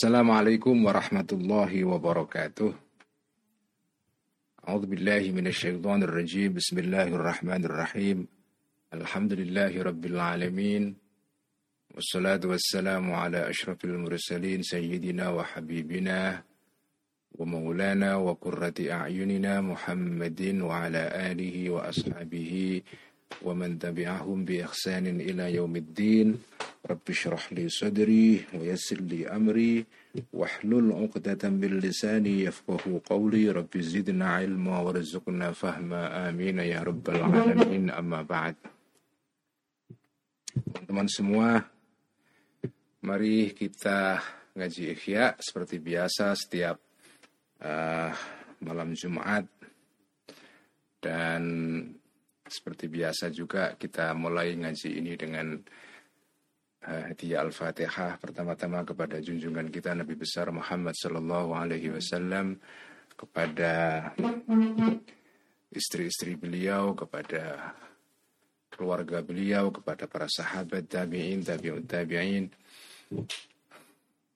Assalamualaikum warahmatullahi wabarakatuh. أعوذ بالله من الشيطان الرجيم بسم الله الرحمن الرحيم الحمد لله رب العالمين والصلاة والسلام على أشرف المرسلين سيدنا وحبيبنا ومولانا وقرة أعيننا محمد وعلى آله وأصحابه man tabi'ahum bi ihsanin ila yaumiddin. رب اشرح لي صدري ويسر لي أمري واحلل عقدة من لساني يفقه قولي رب زدنا علما وارزقنا فهما آمين يا رب العالمين أما بعد teman-teman semua mari kita ngaji ikhya seperti biasa setiap uh, malam Jumat dan seperti biasa juga kita mulai ngaji ini dengan hadiah Al-Fatihah pertama-tama kepada junjungan kita Nabi besar Muhammad sallallahu alaihi wasallam kepada istri-istri beliau, kepada keluarga beliau, kepada para sahabat tabi'in, tabi'ut tabi'in,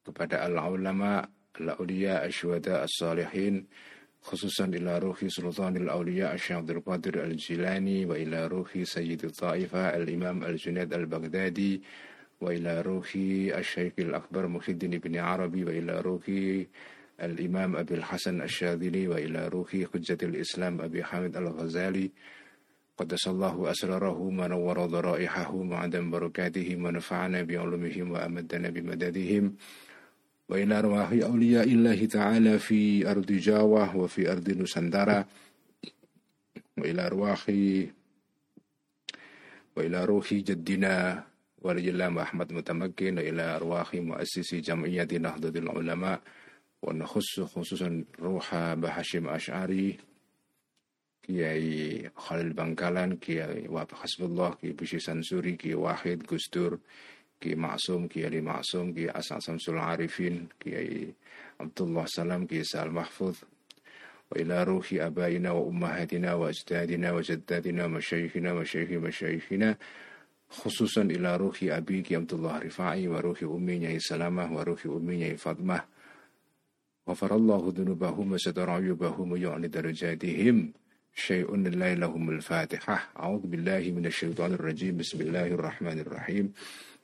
kepada al-ulama, al-auliya, asyuhada, as-salihin, khususan ila ruhi sultanil awliya Syekh Abdul Qadir Al-Jilani wa ila ruhi Sayyid Taifah Al-Imam Al-Junaid Al-Baghdadi وإلى روحي الشيخ الأكبر محي الدين بن عربي وإلى روحي الإمام أبي الحسن الشاذلي وإلى روحي حجة الإسلام أبي حامد الغزالي. قدس الله أسراره ونور ضرائحهم وعدم بركاتهم ونفعنا بعلومهم وأمدنا بمددهم وإلى أرواح أولياء الله تعالى في أرض جاوة وفي أرض نسندرة وإلى أرواح وإلى روح جدنا ولله محمد متمكن إلى أرواح مؤسسي جمعية نهضة العلماء ونخص خصوصا روح بهاشم أشعري Kiai Khalil Bangkalan, Kiai Wahab Hasbullah, Kiai Bishi Sansuri, Kiai Wahid Gustur, Kiai Maksum, Kiai Ali Maksum, Kiai Asal Samsul Arifin, Kiai Abdullah Salam, Kiai Sal Mahfud, وإلى روح أبائنا وأمهاتنا وأجدادنا وجداتنا ومشايخنا ومشايخ مشايخنا khususan ila ruhi abi Ki Abdullah Rifai wa ruhi ummi Nyai Salamah wa ruhi ummi Nyai Fatmah Ghafarallahu dhunubahum wa satara ayubahum wa yu'ni darajatihim syai'un lillahi lahumul fatihah A'udhu billahi minasyaitanir rajim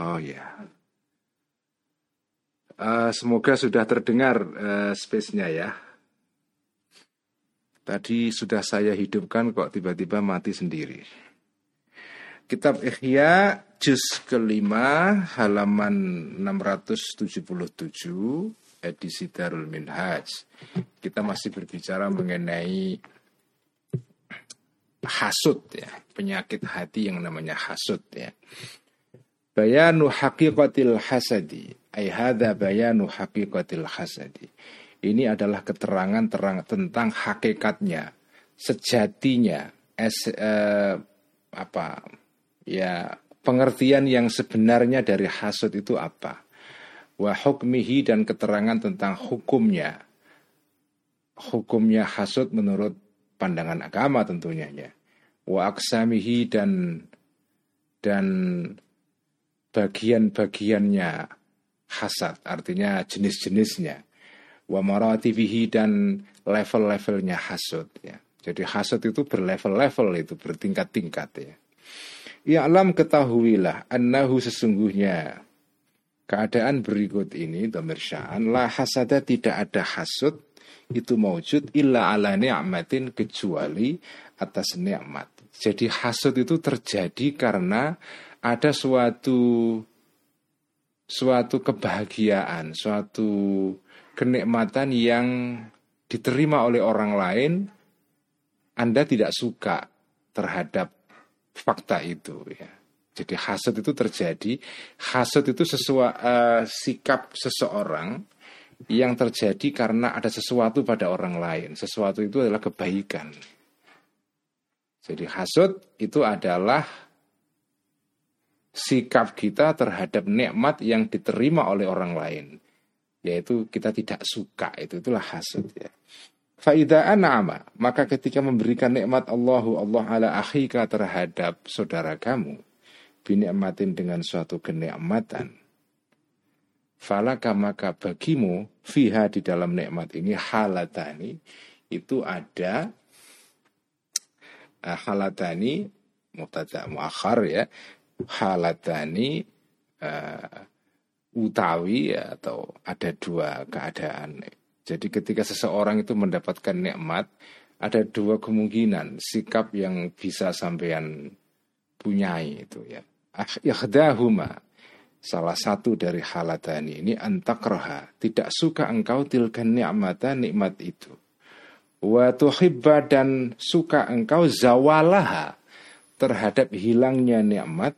Oh ya. Uh, semoga sudah terdengar uh, space-nya ya. Tadi sudah saya hidupkan kok tiba-tiba mati sendiri. Kitab Ihya juz kelima halaman 677 edisi Darul Minhaj. Kita masih berbicara mengenai hasut ya, penyakit hati yang namanya hasut ya. Bayanu haqiqatil hasadi. Ay hadha bayanu haqiqatil hasadi. Ini adalah keterangan terang tentang hakikatnya, sejatinya, es, eh, apa ya pengertian yang sebenarnya dari hasud itu apa? Wa hukmihi dan keterangan tentang hukumnya. Hukumnya hasud menurut pandangan agama tentunya ya. Wa aksamihi dan dan bagian-bagiannya hasad, artinya jenis-jenisnya. Wa maratibihi dan level-levelnya hasud ya. Jadi hasud itu berlevel-level itu bertingkat-tingkat ya. Ya'lam ketahuilah annahu sesungguhnya keadaan berikut ini domir sya'an la hasada tidak ada hasud itu maujud illa ala ni'matin kecuali atas nikmat. Jadi hasud itu terjadi karena ada suatu suatu kebahagiaan, suatu kenikmatan yang diterima oleh orang lain Anda tidak suka terhadap fakta itu ya. Jadi hasad itu terjadi, hasad itu sesuai uh, sikap seseorang yang terjadi karena ada sesuatu pada orang lain. Sesuatu itu adalah kebaikan. Jadi hasud itu adalah sikap kita terhadap nikmat yang diterima oleh orang lain. Yaitu kita tidak suka, itu itulah hasud ya. Faida an'ama, maka ketika memberikan nikmat Allahu Allah ala akhika terhadap saudara kamu, binikmatin dengan suatu kenikmatan, falaka maka bagimu fiha di dalam nikmat ini halatani itu ada uh, halatani mutada muakhar ya halatani uh, utawi atau ada dua keadaan jadi ketika seseorang itu mendapatkan nikmat ada dua kemungkinan sikap yang bisa sampean punyai itu ya ikhdahuma Salah satu dari halatani ini antakroha. Tidak suka engkau tilkan ni'mata nikmat itu. Wa dan suka engkau zawalaha. Terhadap hilangnya nikmat.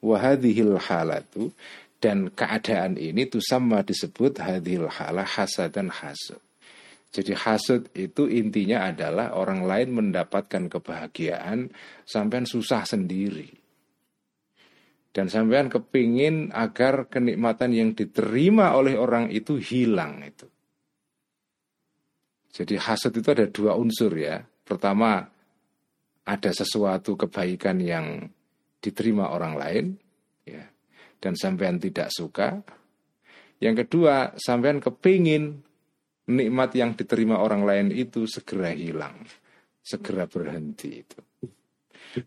Wahadihil halatu. Dan keadaan ini tuh sama disebut hadhil halah hasad dan hasud. Jadi hasud itu intinya adalah orang lain mendapatkan kebahagiaan sampai susah sendiri. Dan sampean kepingin agar kenikmatan yang diterima oleh orang itu hilang itu. Jadi hasad itu ada dua unsur ya. Pertama, ada sesuatu kebaikan yang diterima orang lain, ya, dan sampean tidak suka. Yang kedua, sampean kepingin nikmat yang diterima orang lain itu segera hilang, segera berhenti itu.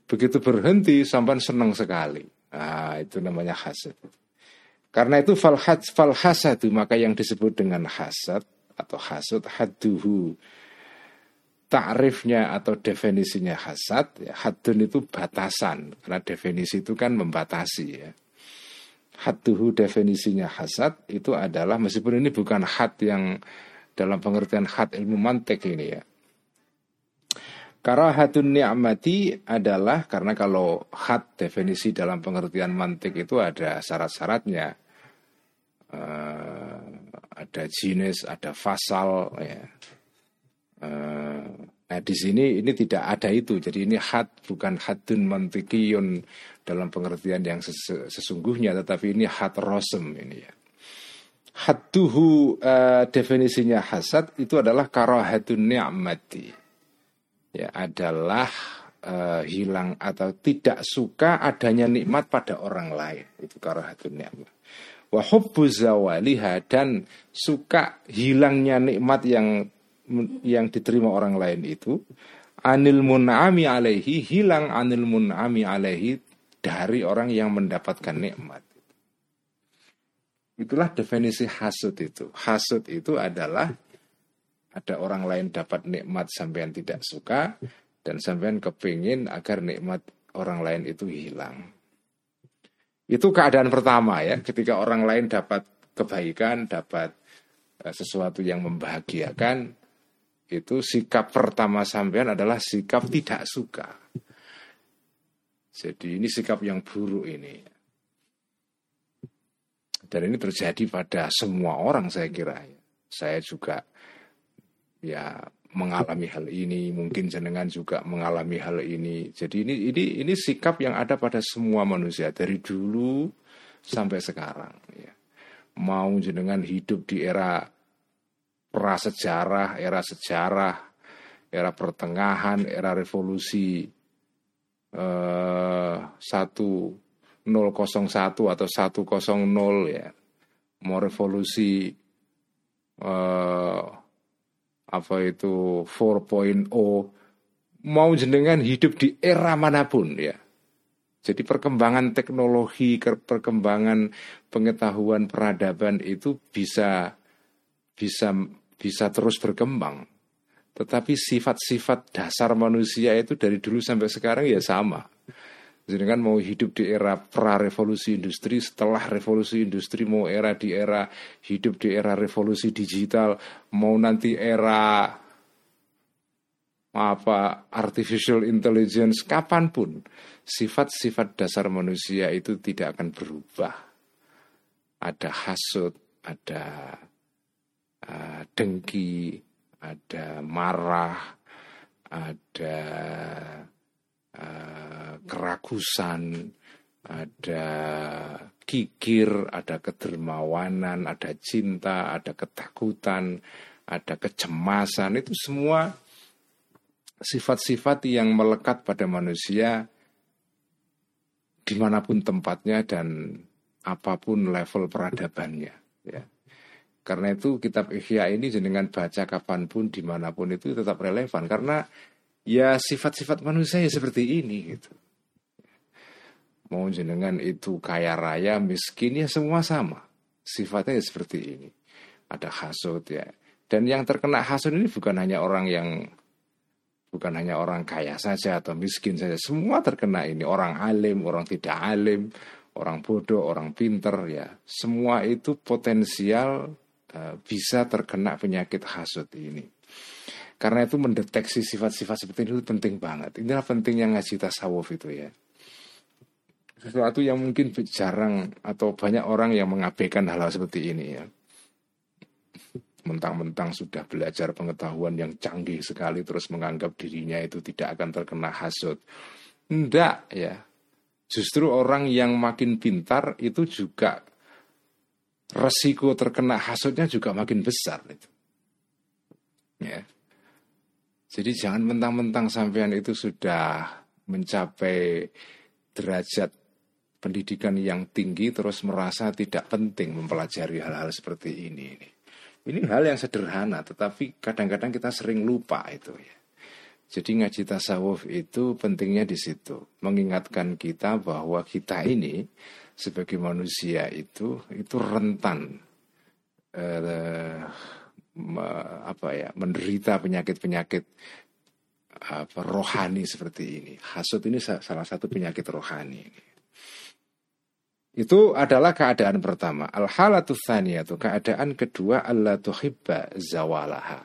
Begitu berhenti, sampean senang sekali. Nah, itu namanya hasad. Karena itu fal, fal hasadu maka yang disebut dengan hasad atau hasud haduhu Ta'rifnya atau definisinya hasad ya, Hadun itu batasan Karena definisi itu kan membatasi ya Haduhu definisinya hasad Itu adalah meskipun ini bukan had yang Dalam pengertian had ilmu mantek ini ya Karahatun ni'mati adalah karena kalau hat definisi dalam pengertian mantik itu ada syarat-syaratnya. Uh, ada jenis, ada fasal ya. Uh, nah di sini ini tidak ada itu. Jadi ini hat bukan hatun mantikiyun dalam pengertian yang sesungguhnya tetapi ini hat rosem ini ya. Hatuhu uh, definisinya hasad itu adalah karahatun ni'mati ya adalah uh, hilang atau tidak suka adanya nikmat pada orang lain itu karahatun nikmat wa zawaliha dan suka hilangnya nikmat yang yang diterima orang lain itu anil mun'ami alaihi hilang anil mun'ami alaihi dari orang yang mendapatkan nikmat itulah definisi hasud itu hasud itu adalah ada orang lain dapat nikmat sampean tidak suka dan sampean kepingin agar nikmat orang lain itu hilang. Itu keadaan pertama ya, ketika orang lain dapat kebaikan, dapat eh, sesuatu yang membahagiakan, itu sikap pertama sampean adalah sikap tidak suka. Jadi ini sikap yang buruk ini. Dan ini terjadi pada semua orang saya kira. Saya juga ya mengalami hal ini, mungkin jenengan juga mengalami hal ini. Jadi ini ini ini sikap yang ada pada semua manusia dari dulu sampai sekarang. Ya. Mau jenengan hidup di era prasejarah, era sejarah, era pertengahan, era revolusi eh, satu nol kosong satu atau satu kosong nol ya, mau revolusi eh, apa itu 4.0 mau jenengan hidup di era mana pun ya. Jadi perkembangan teknologi, perkembangan pengetahuan peradaban itu bisa bisa bisa terus berkembang. Tetapi sifat-sifat dasar manusia itu dari dulu sampai sekarang ya sama. Jadi kan mau hidup di era pra revolusi industri, setelah revolusi industri mau era di era hidup di era revolusi digital, mau nanti era apa artificial intelligence kapan pun sifat-sifat dasar manusia itu tidak akan berubah. Ada hasut, ada uh, dengki, ada marah, ada uh, keragusan, ada kikir, ada kedermawanan, ada cinta, ada ketakutan, ada kecemasan. Itu semua sifat-sifat yang melekat pada manusia di mana pun tempatnya dan apa pun level peradabannya. Ya. Karena itu kitab Ihya ini jenengan baca kapan pun di mana pun itu tetap relevan karena ya sifat-sifat manusia ya seperti ini gitu. Mau jenengan itu kaya raya, miskin ya semua sama. Sifatnya ya seperti ini. Ada hasut ya. Dan yang terkena hasut ini bukan hanya orang yang bukan hanya orang kaya saja atau miskin saja. Semua terkena ini. Orang alim, orang tidak alim, orang bodoh, orang pinter ya. Semua itu potensial bisa terkena penyakit hasut ini. Karena itu mendeteksi sifat-sifat seperti itu penting banget. Inilah pentingnya ngaji tasawuf itu ya. Sesuatu yang mungkin jarang atau banyak orang yang mengabaikan hal-hal seperti ini ya. Mentang-mentang sudah belajar pengetahuan yang canggih sekali terus menganggap dirinya itu tidak akan terkena hasut. Tidak ya, Justru orang yang makin pintar itu juga resiko terkena hasutnya juga makin besar itu. Ya. Jadi jangan mentang-mentang sampean itu sudah mencapai derajat pendidikan yang tinggi terus merasa tidak penting mempelajari hal-hal seperti ini. Ini hal yang sederhana, tetapi kadang-kadang kita sering lupa itu ya. Jadi ngaji tasawuf itu pentingnya di situ, mengingatkan kita bahwa kita ini sebagai manusia itu itu rentan eh, apa ya menderita penyakit-penyakit apa rohani seperti ini. Hasut ini salah satu penyakit rohani. Itu adalah keadaan pertama. Al-halatu atau keadaan kedua Allah tuhibba zawalaha.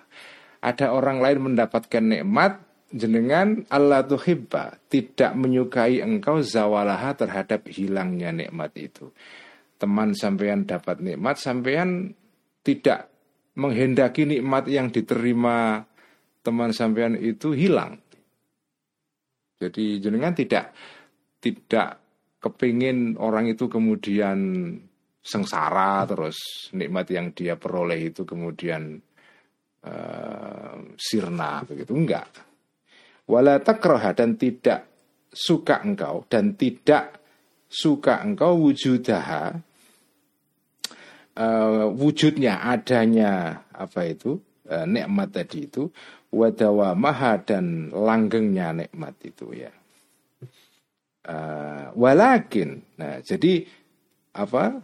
Ada orang lain mendapatkan nikmat jenengan Allah tuhibba tidak menyukai engkau zawalaha terhadap hilangnya nikmat itu. Teman sampean dapat nikmat, sampean tidak menghendaki nikmat yang diterima teman sampean itu hilang. Jadi jenengan tidak tidak kepingin orang itu kemudian sengsara terus nikmat yang dia peroleh itu kemudian uh, sirna begitu enggak wala takroha dan tidak suka engkau dan tidak suka engkau wujudaha uh, wujudnya adanya apa itu uh, nikmat tadi itu wadawa maha dan langgengnya nikmat itu ya. Uh, walakin nah jadi apa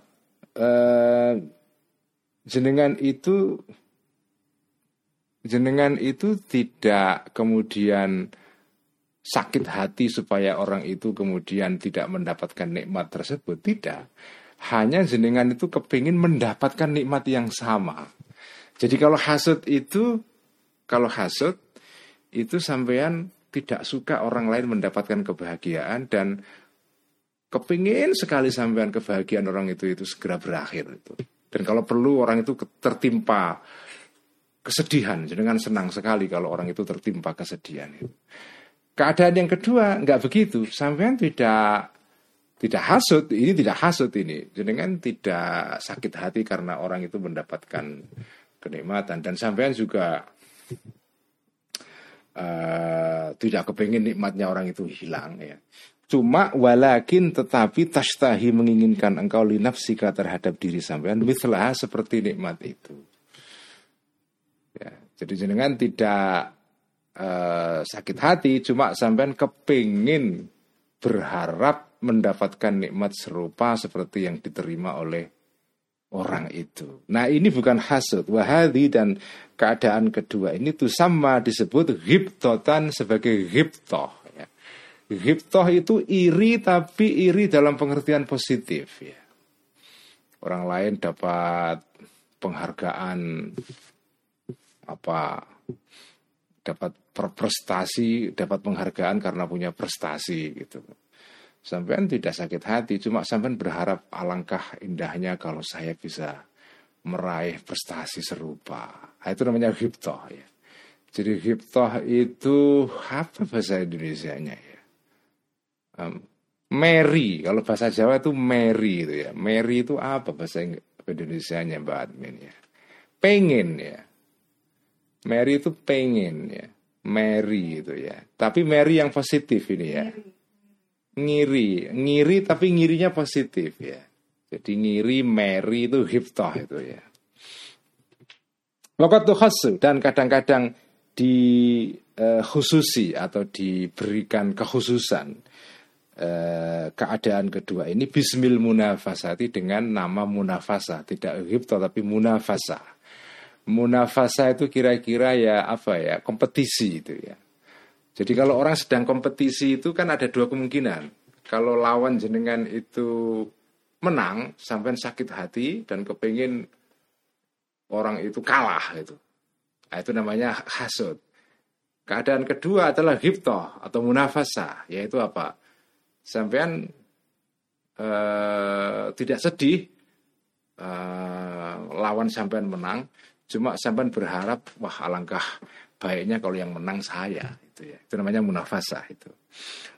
uh, jenengan itu jenengan itu tidak kemudian sakit hati supaya orang itu kemudian tidak mendapatkan nikmat tersebut. Tidak. Hanya jenengan itu kepingin mendapatkan nikmat yang sama. Jadi kalau hasut itu, kalau hasut itu sampean tidak suka orang lain mendapatkan kebahagiaan dan kepingin sekali sampean kebahagiaan orang itu itu segera berakhir itu. Dan kalau perlu orang itu tertimpa kesedihan. Dengan senang sekali kalau orang itu tertimpa kesedihan. Keadaan yang kedua nggak begitu. Sampean tidak tidak hasut, ini tidak hasut ini. Jenengan tidak sakit hati karena orang itu mendapatkan kenikmatan dan sampean juga uh, tidak kepingin nikmatnya orang itu hilang ya. Cuma walakin tetapi tastahi menginginkan engkau linafsika terhadap diri sampean mitlah seperti nikmat itu. Jadi jenengan tidak uh, sakit hati, cuma sampean kepingin berharap mendapatkan nikmat serupa seperti yang diterima oleh orang itu. Nah ini bukan hasud, wahadi dan keadaan kedua ini tuh sama disebut ghibtotan sebagai ghibtoh. Ya. Itu iri tapi iri dalam pengertian positif. Ya. Orang lain dapat penghargaan apa dapat prestasi, dapat penghargaan karena punya prestasi gitu. Sampean tidak sakit hati, cuma sampean berharap alangkah indahnya kalau saya bisa meraih prestasi serupa. Nah, itu namanya hiptoh ya. Jadi hiptoh itu apa bahasa Indonesia-nya ya? Um, Mary, kalau bahasa Jawa itu Mary itu ya. Mary itu apa bahasa Indonesia-nya Mbak Admin ya? Pengen ya. Mary itu pengen ya. Mary itu ya. Tapi Mary yang positif ini ya. Ngiri, ngiri tapi ngirinya positif ya. Jadi ngiri Mary itu hiptoh itu ya. Waktu khasu dan kadang-kadang di uh, khususi atau diberikan kekhususan uh, keadaan kedua ini bismil munafasati dengan nama munafasa tidak hiptoh tapi munafasa munafasa itu kira-kira ya apa ya kompetisi itu ya. Jadi kalau orang sedang kompetisi itu kan ada dua kemungkinan. Kalau lawan jenengan itu menang sampai sakit hati dan kepingin orang itu kalah itu. Nah, itu namanya hasud. Keadaan kedua adalah hiptoh atau munafasa, yaitu apa? Sampean eh, tidak sedih eh, lawan sampean menang, Cuma sampai berharap wah alangkah baiknya kalau yang menang saya itu ya. Itu namanya munafasah itu.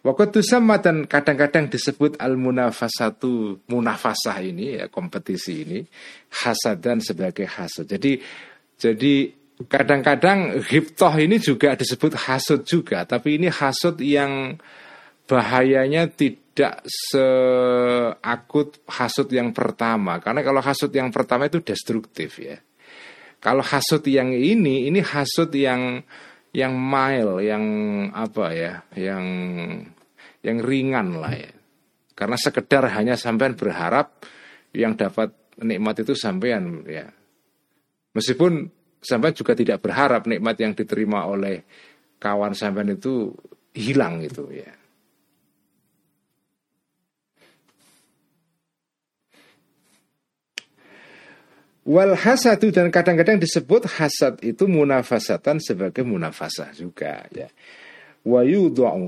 Waktu sama dan kadang-kadang disebut al munafasatu munafasah ini ya kompetisi ini hasadan sebagai hasud. Jadi jadi kadang-kadang hiptoh ini juga disebut hasud juga, tapi ini hasud yang bahayanya tidak seakut hasud yang pertama. Karena kalau hasud yang pertama itu destruktif ya. Kalau hasut yang ini, ini hasut yang yang mild, yang apa ya, yang yang ringan lah ya. Karena sekedar hanya sampean berharap yang dapat nikmat itu sampean ya. Meskipun sampean juga tidak berharap nikmat yang diterima oleh kawan sampean itu hilang gitu ya. Wal hasadu dan kadang-kadang disebut hasad itu munafasatan sebagai munafasah juga ya. Wa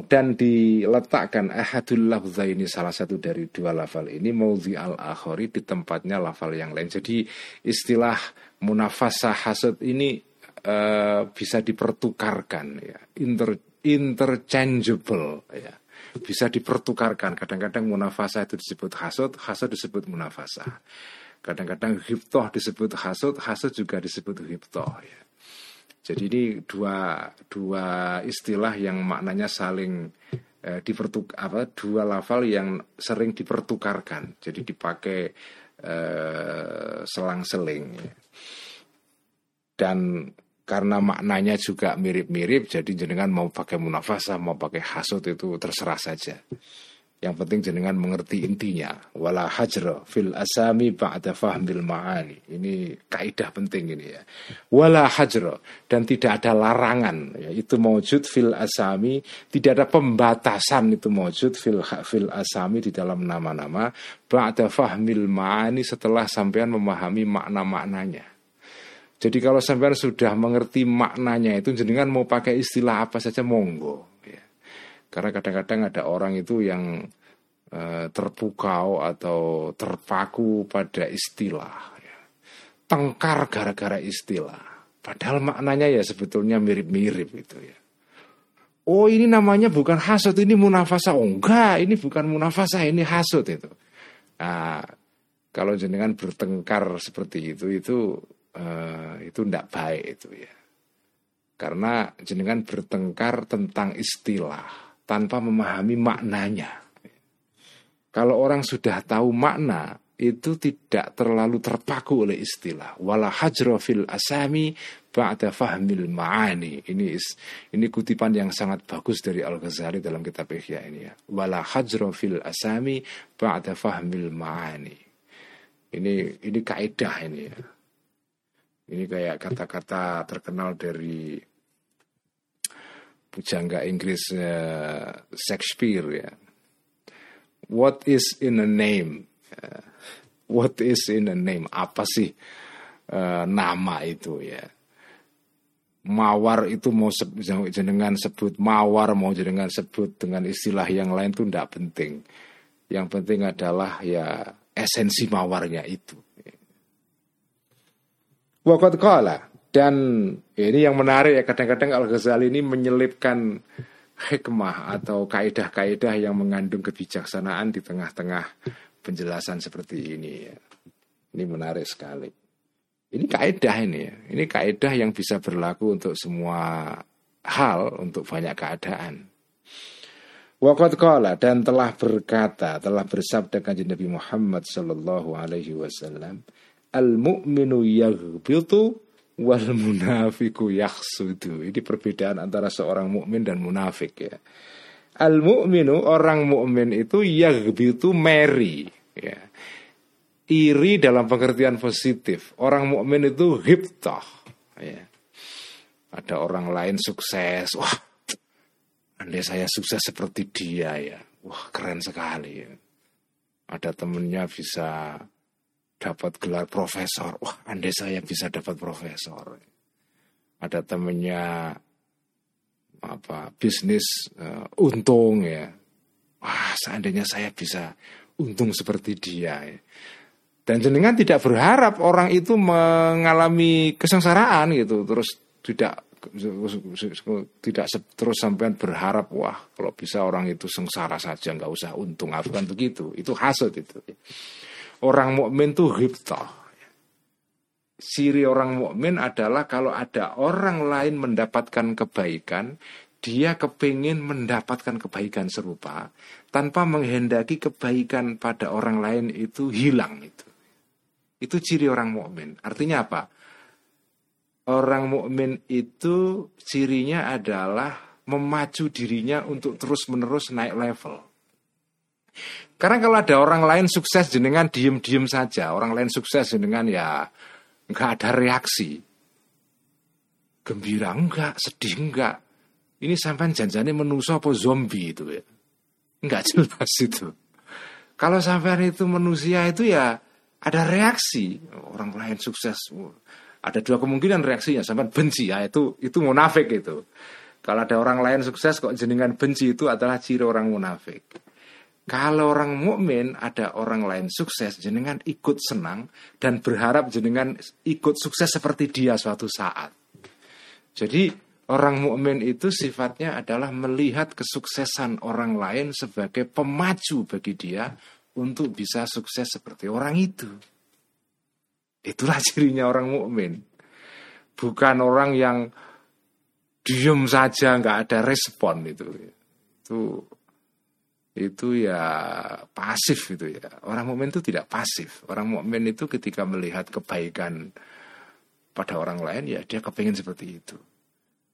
dan diletakkan ahadul lafzaini salah satu dari dua lafal ini maudhi al akhori di tempatnya lafal yang lain. Jadi istilah munafasah hasad ini uh, bisa dipertukarkan ya, Inter, interchangeable ya. Bisa dipertukarkan. Kadang-kadang munafasah itu disebut hasad, hasad disebut munafasah. Kadang-kadang hiptoh disebut hasud, hasud juga disebut hiptoh ya. Jadi ini dua dua istilah yang maknanya saling eh, dipertuk apa dua lafal yang sering dipertukarkan. Jadi dipakai eh, selang-seling. Ya. Dan karena maknanya juga mirip-mirip, jadi jenengan mau pakai munafasa, mau pakai hasud itu terserah saja. Yang penting jenengan mengerti intinya. Wala hajra fil asami ba'da fahmil ma'ani. Ini kaidah penting ini ya. Wala hajra. Dan tidak ada larangan. Ya, itu mewujud fil asami. Tidak ada pembatasan itu mewujud fil, fil asami di dalam nama-nama. Ba'da fahmil ma'ani setelah sampean memahami makna-maknanya. Jadi kalau sampean sudah mengerti maknanya itu jenengan mau pakai istilah apa saja monggo. Karena kadang-kadang ada orang itu yang uh, terpukau atau terpaku pada istilah. Ya. Tengkar gara-gara istilah. Padahal maknanya ya sebetulnya mirip-mirip itu ya. Oh ini namanya bukan hasut, ini munafasa. Oh enggak, ini bukan munafasa, ini hasut itu. Nah, kalau jenengan bertengkar seperti itu, itu uh, itu tidak baik itu ya. Karena jenengan bertengkar tentang istilah tanpa memahami maknanya. Kalau orang sudah tahu makna, itu tidak terlalu terpaku oleh istilah. Wala hajra fil asami ba'da fahmil ma'ani. Ini ini kutipan yang sangat bagus dari Al-Ghazali dalam kitab Ihya ini ya. Wala hajra fil asami ba'da fahmil ma'ani. Ini ini kaidah ini ya. Ini kayak kata-kata terkenal dari pujangga Inggris uh, Shakespeare ya. What is in a name? Uh, what is in a name? Apa sih uh, nama itu ya? Mawar itu mau jenengan sebut mawar mau jenengan sebut dengan istilah yang lain itu tidak penting. Yang penting adalah ya esensi mawarnya itu. Waqad qala dan ini yang menarik ya kadang-kadang Al-Ghazali ini menyelipkan hikmah atau kaidah-kaidah yang mengandung kebijaksanaan di tengah-tengah penjelasan seperti ini ya. Ini menarik sekali. Ini kaidah ini ya. Ini kaidah yang bisa berlaku untuk semua hal, untuk banyak keadaan. Waqad qala dan telah berkata, telah bersabda kanjeng Nabi Muhammad sallallahu alaihi wasallam, al mu'minu yaghbitu wal munafiku yakhsudu. Ini perbedaan antara seorang mukmin dan munafik ya. Al mu'minu orang mukmin itu yaghbitu meri ya. Iri dalam pengertian positif. Orang mukmin itu hiptah ya. Ada orang lain sukses, wah Andai saya sukses seperti dia ya, wah keren sekali ya. Ada temennya bisa dapat gelar profesor, wah andai saya bisa dapat profesor. Ada temennya apa bisnis uh, untung ya, wah seandainya saya bisa untung seperti dia. Ya. Dan jenengan tidak berharap orang itu mengalami kesengsaraan gitu, terus tidak tidak terus sampean berharap wah kalau bisa orang itu sengsara saja nggak usah untung bukan begitu itu hasut itu orang mukmin tuh hipta Siri orang mukmin adalah kalau ada orang lain mendapatkan kebaikan, dia kepingin mendapatkan kebaikan serupa tanpa menghendaki kebaikan pada orang lain itu hilang itu. Itu ciri orang mukmin. Artinya apa? orang mukmin itu cirinya adalah memacu dirinya untuk terus-menerus naik level. Karena kalau ada orang lain sukses jenengan diem-diem saja, orang lain sukses jenengan ya nggak ada reaksi. Gembira enggak, sedih enggak. Ini sampai janjane menuso apa zombie itu ya. Enggak jelas itu. Kalau sampai itu manusia itu ya ada reaksi. Orang lain sukses ada dua kemungkinan reaksinya sampai benci ya itu itu munafik itu kalau ada orang lain sukses kok jenengan benci itu adalah ciri orang munafik kalau orang mukmin ada orang lain sukses jenengan ikut senang dan berharap jenengan ikut sukses seperti dia suatu saat jadi orang mukmin itu sifatnya adalah melihat kesuksesan orang lain sebagai pemacu bagi dia untuk bisa sukses seperti orang itu. Itulah cirinya orang mukmin. Bukan orang yang diem saja nggak ada respon itu. Itu itu ya pasif itu ya. Orang mukmin itu tidak pasif. Orang mukmin itu ketika melihat kebaikan pada orang lain ya dia kepingin seperti itu.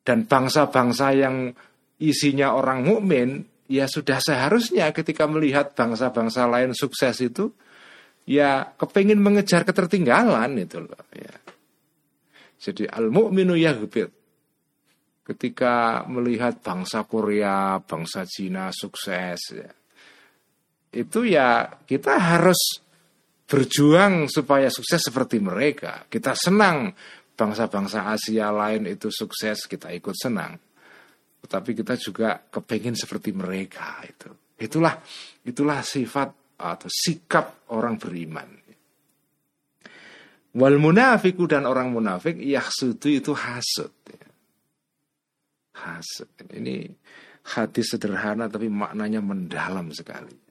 Dan bangsa-bangsa yang isinya orang mukmin ya sudah seharusnya ketika melihat bangsa-bangsa lain sukses itu ya kepingin mengejar ketertinggalan itu loh ya. Jadi al mukminu yaghbit. Ketika melihat bangsa Korea, bangsa Cina sukses ya. Itu ya kita harus berjuang supaya sukses seperti mereka. Kita senang bangsa-bangsa Asia lain itu sukses, kita ikut senang. Tetapi kita juga kepingin seperti mereka itu. Itulah itulah sifat atau sikap orang beriman. Wal munafiku dan orang munafik yahsudu itu hasud. Hasud. Ini hadis sederhana tapi maknanya mendalam sekali.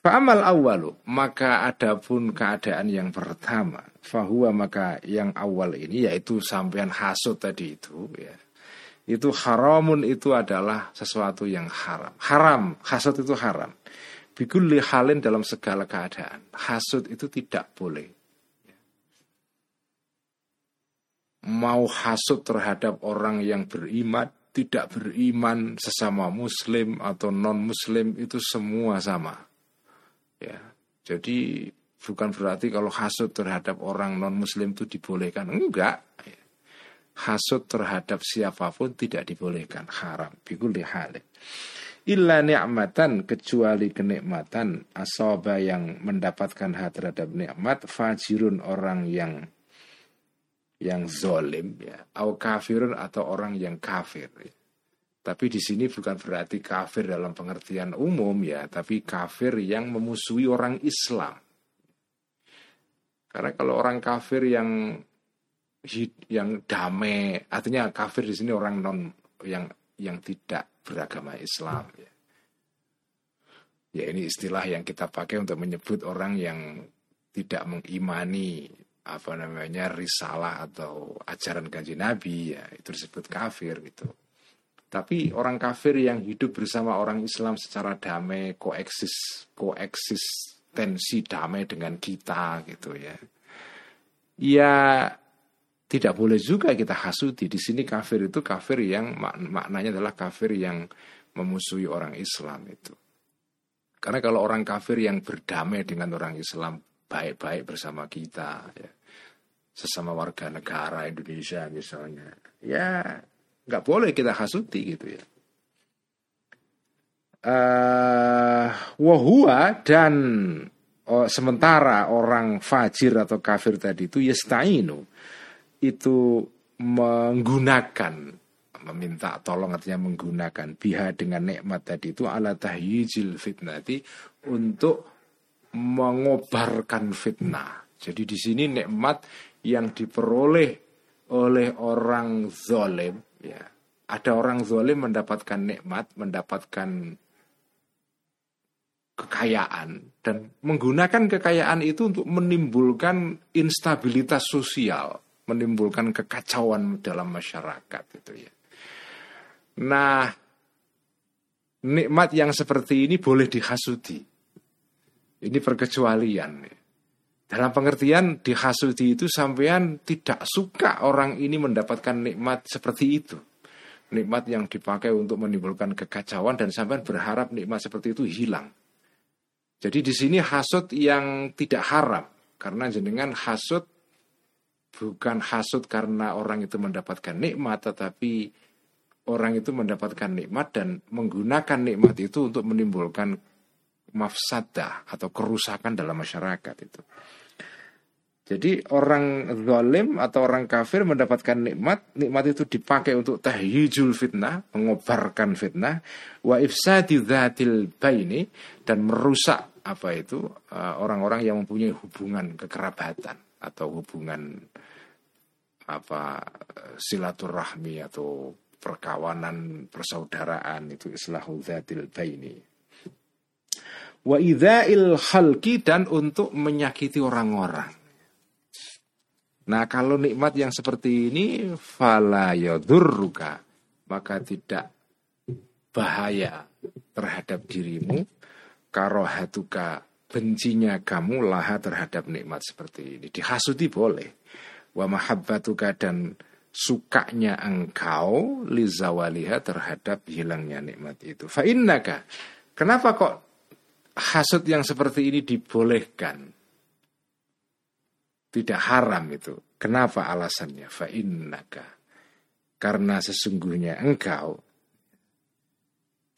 Fa'amal awalu, maka adapun keadaan yang pertama, fahuwa maka yang awal ini yaitu sampean hasud tadi itu ya. Itu haramun itu adalah sesuatu yang haram. Haram, hasud itu haram. Bikulli halin dalam segala keadaan. Hasud itu tidak boleh. Mau hasud terhadap orang yang beriman, tidak beriman, sesama muslim atau non muslim itu semua sama. Ya. Jadi bukan berarti kalau hasud terhadap orang non muslim itu dibolehkan. Enggak. Hasud terhadap siapa pun tidak dibolehkan. Haram. Bikulli halin illa ni'matan kecuali kenikmatan asoba yang mendapatkan hak terhadap nikmat fajirun orang yang yang zolim ya au kafirun atau orang yang kafir ya. tapi di sini bukan berarti kafir dalam pengertian umum ya tapi kafir yang memusuhi orang Islam karena kalau orang kafir yang yang damai artinya kafir di sini orang non yang yang tidak beragama Islam ya. ya ini istilah yang kita pakai untuk menyebut orang yang tidak mengimani apa namanya risalah atau ajaran kanji Nabi ya itu disebut kafir gitu. Tapi orang kafir yang hidup bersama orang Islam secara damai, koeksis, koeksistensi damai dengan kita gitu ya. Ya tidak boleh juga kita hasuti. Di sini kafir itu kafir yang mak maknanya adalah kafir yang memusuhi orang Islam itu. Karena kalau orang kafir yang berdamai dengan orang Islam baik-baik bersama kita, ya, sesama warga negara Indonesia misalnya, ya nggak boleh kita hasuti gitu ya. Uh, wahua dan oh, sementara orang fajir atau kafir tadi itu yasta'inu itu menggunakan meminta tolong artinya menggunakan biha dengan nikmat tadi itu ala tahyijil fitnati untuk mengobarkan fitnah. Jadi di sini nikmat yang diperoleh oleh orang zalim ya. Ada orang zalim mendapatkan nikmat, mendapatkan kekayaan dan menggunakan kekayaan itu untuk menimbulkan instabilitas sosial menimbulkan kekacauan dalam masyarakat itu ya. Nah, nikmat yang seperti ini boleh dihasuti. Ini perkecualian. Ya. Dalam pengertian dihasuti itu sampean tidak suka orang ini mendapatkan nikmat seperti itu. Nikmat yang dipakai untuk menimbulkan kekacauan dan sampean berharap nikmat seperti itu hilang. Jadi di sini hasut yang tidak haram karena jenengan hasut bukan hasut karena orang itu mendapatkan nikmat tetapi orang itu mendapatkan nikmat dan menggunakan nikmat itu untuk menimbulkan mafsadah atau kerusakan dalam masyarakat itu. Jadi orang zalim atau orang kafir mendapatkan nikmat, nikmat itu dipakai untuk tahyijul fitnah, mengobarkan fitnah, wa ifsadi dzatil baini dan merusak apa itu eh, orang-orang yang mempunyai hubungan kekerabatan atau hubungan apa silaturahmi atau perkawanan persaudaraan itu islahul dzatil baini wa idza'il khalqi dan untuk menyakiti orang-orang Nah, kalau nikmat yang seperti ini fala yadurruka maka tidak bahaya terhadap dirimu karohatuka bencinya kamu laha terhadap nikmat seperti ini. Dihasuti boleh. Wa mahabbatuka dan sukanya engkau lizawaliha terhadap hilangnya nikmat itu. Fa innaka. Kenapa kok hasut yang seperti ini dibolehkan? Tidak haram itu. Kenapa alasannya? Fa innaka. Karena sesungguhnya engkau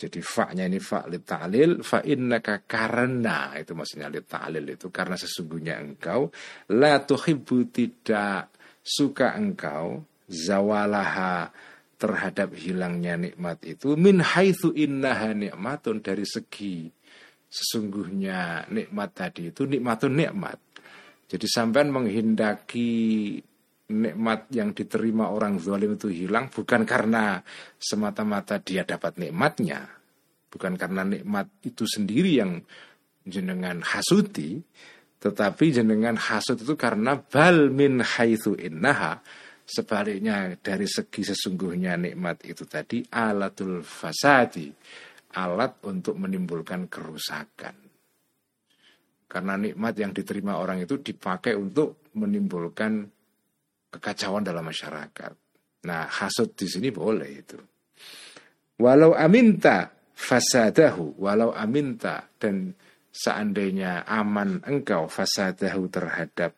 jadi fa-nya ini fa li ta'lil, fa innaka karena itu maksudnya li ta'lil itu karena sesungguhnya engkau la tuhibbu tidak suka engkau zawalaha terhadap hilangnya nikmat itu min haitsu innaha nikmatun dari segi sesungguhnya nikmat tadi itu nikmatun nikmat. Jadi sampean menghendaki nikmat yang diterima orang zalim itu hilang bukan karena semata-mata dia dapat nikmatnya, bukan karena nikmat itu sendiri yang jenengan hasuti, tetapi jenengan hasut itu karena bal min haitsu innaha sebaliknya dari segi sesungguhnya nikmat itu tadi alatul fasadi alat untuk menimbulkan kerusakan karena nikmat yang diterima orang itu dipakai untuk menimbulkan kekacauan dalam masyarakat. Nah, hasut di sini boleh itu. Walau aminta fasadahu, walau aminta dan seandainya aman engkau fasadahu terhadap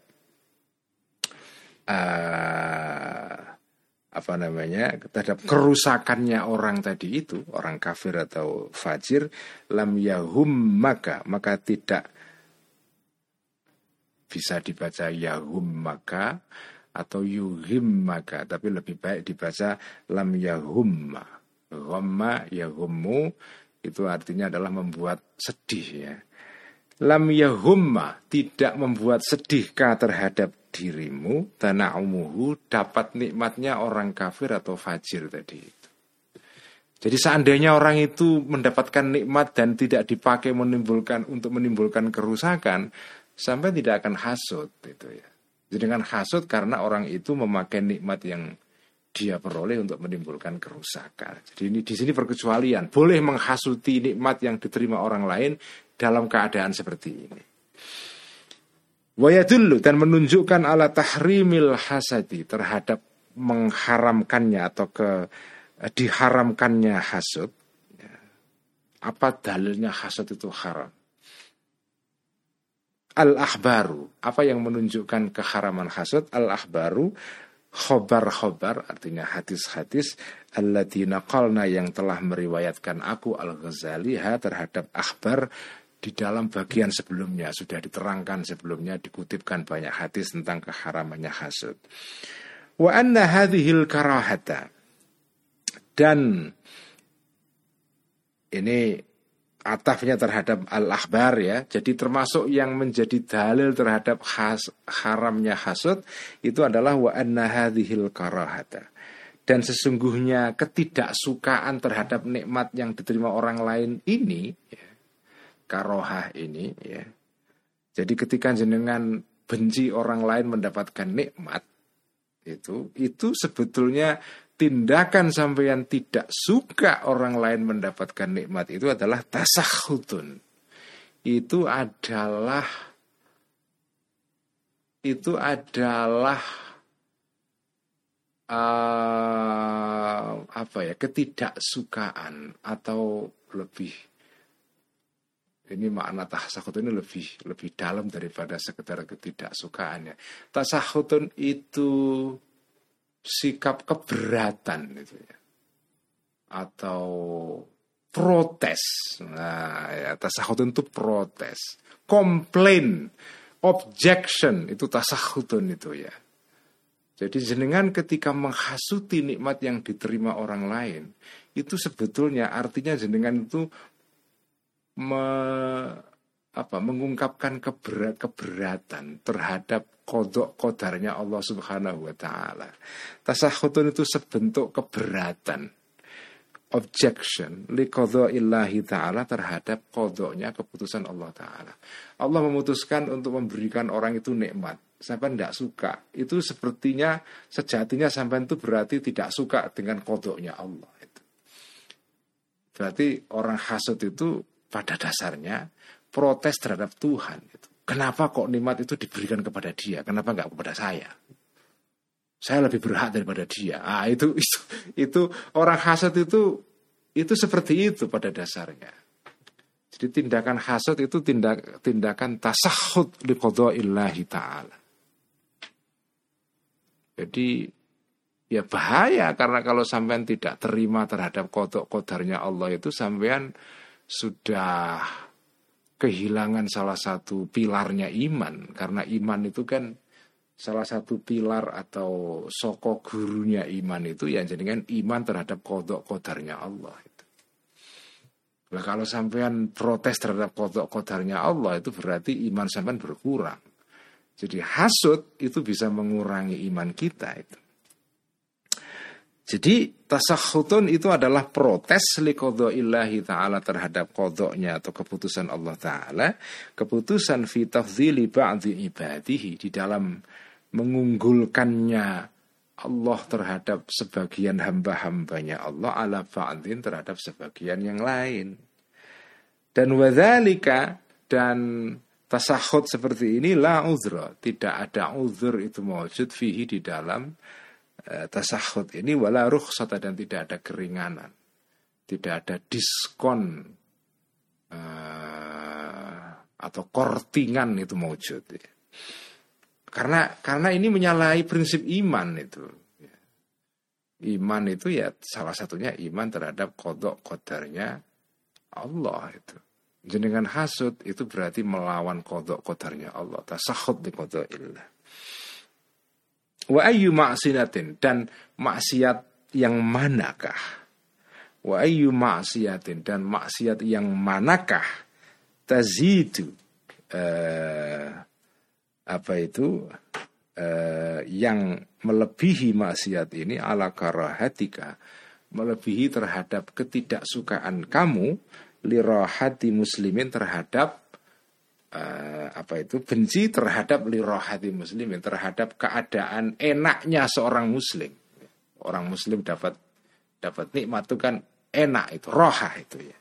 uh, apa namanya terhadap kerusakannya orang tadi itu orang kafir atau fajir lam yahum maka maka tidak bisa dibaca yahum maka atau yuhim maka tapi lebih baik dibaca lam yahumma ghamma yahummu itu artinya adalah membuat sedih ya lam yahumma tidak membuat sedihkah terhadap dirimu tana'umuhu dapat nikmatnya orang kafir atau fajir tadi itu. Jadi seandainya orang itu mendapatkan nikmat dan tidak dipakai menimbulkan untuk menimbulkan kerusakan, sampai tidak akan hasut itu ya. Jadi dengan hasut karena orang itu memakai nikmat yang dia peroleh untuk menimbulkan kerusakan. Jadi ini di sini perkecualian, boleh menghasuti nikmat yang diterima orang lain dalam keadaan seperti ini. Wayadullu dan menunjukkan ala tahrimil hasadi terhadap mengharamkannya atau ke Eh, diharamkannya hasud. Ya. Apa dalilnya hasud itu haram? Al-ahbaru, apa yang menunjukkan keharaman hasud? Al-ahbaru, khobar-khobar, artinya hadis-hadis, alladzina qalna yang telah meriwayatkan aku Al-Ghazali terhadap akhbar di dalam bagian sebelumnya sudah diterangkan sebelumnya dikutipkan banyak hadis tentang keharamannya hasud. Wa anna hadhil karahata dan ini atafnya terhadap al-akhbar ya. Jadi termasuk yang menjadi dalil terhadap has, haramnya hasud itu adalah wa anna hadhil karahata. Dan sesungguhnya ketidaksukaan terhadap nikmat yang diterima orang lain ini ya, karohah ini ya. Jadi ketika jenengan benci orang lain mendapatkan nikmat itu itu sebetulnya tindakan sampeyan tidak suka orang lain mendapatkan nikmat itu adalah tasahutun. Itu adalah itu adalah uh, apa ya ketidaksukaan atau lebih ini makna tasahut ini lebih lebih dalam daripada sekedar ketidaksukaannya. Tasahutun itu sikap keberatan gitu ya. Atau protes. Nah ya tasahutun itu protes. Komplain. Objection. Itu tasahutun itu ya. Jadi jenengan ketika menghasuti nikmat yang diterima orang lain itu sebetulnya artinya jenengan itu me, apa mengungkapkan keberat, keberatan terhadap kodok kodarnya Allah Subhanahu wa taala. Tasahutun itu sebentuk keberatan objection li illahi ta'ala terhadap kodoknya keputusan Allah ta'ala. Allah memutuskan untuk memberikan orang itu nikmat. Sampai tidak suka. Itu sepertinya sejatinya sampai itu berarti tidak suka dengan kodoknya Allah. Berarti orang hasut itu pada dasarnya protes terhadap Tuhan. Gitu. Kenapa kok nikmat itu diberikan kepada dia? Kenapa nggak kepada saya? Saya lebih berhak daripada dia. Ah itu itu itu orang hasad itu itu seperti itu pada dasarnya. Jadi tindakan hasad itu tindak tindakan tasahud li illahi taala. Jadi ya bahaya karena kalau sampean tidak terima terhadap kodok kodarnya Allah itu sampean sudah kehilangan salah satu pilarnya iman karena iman itu kan salah satu pilar atau soko gurunya iman itu yang jadi kan iman terhadap kodok kodarnya Allah itu. Nah, kalau sampean protes terhadap kodok kodarnya Allah itu berarti iman sampean berkurang. Jadi hasut itu bisa mengurangi iman kita itu. Jadi tasahutun itu adalah protes ilahi ta'ala terhadap kodoknya atau keputusan Allah ta'ala. Keputusan fi tafzili ba'di ibadihi di dalam mengunggulkannya Allah terhadap sebagian hamba-hambanya Allah ala ba'din terhadap sebagian yang lain. Dan wadhalika dan tasahut seperti ini la. Tidak ada uzur itu mewujud fihi di dalam tasahud ini wala rukhsata dan tidak ada keringanan. Tidak ada diskon uh, atau kortingan itu mewujud. Karena karena ini menyalahi prinsip iman itu. Iman itu ya salah satunya iman terhadap kodok kodarnya Allah itu. Jenengan hasud itu berarti melawan kodok kodarnya Allah. Tasahud di kodok illah. Wa ayyu ma'sinatin dan maksiat yang manakah? Wa ayyu ma'siyatin? Dan maksiat yang manakah? Tazidu eh, apa itu? Eh, yang melebihi maksiat ini ala karahatika. Melebihi terhadap ketidaksukaan kamu lirahati muslimin terhadap uh, apa itu benci terhadap lirahati muslimin terhadap keadaan enaknya seorang muslim. Orang muslim dapat dapat nikmat itu kan enak itu roha itu ya.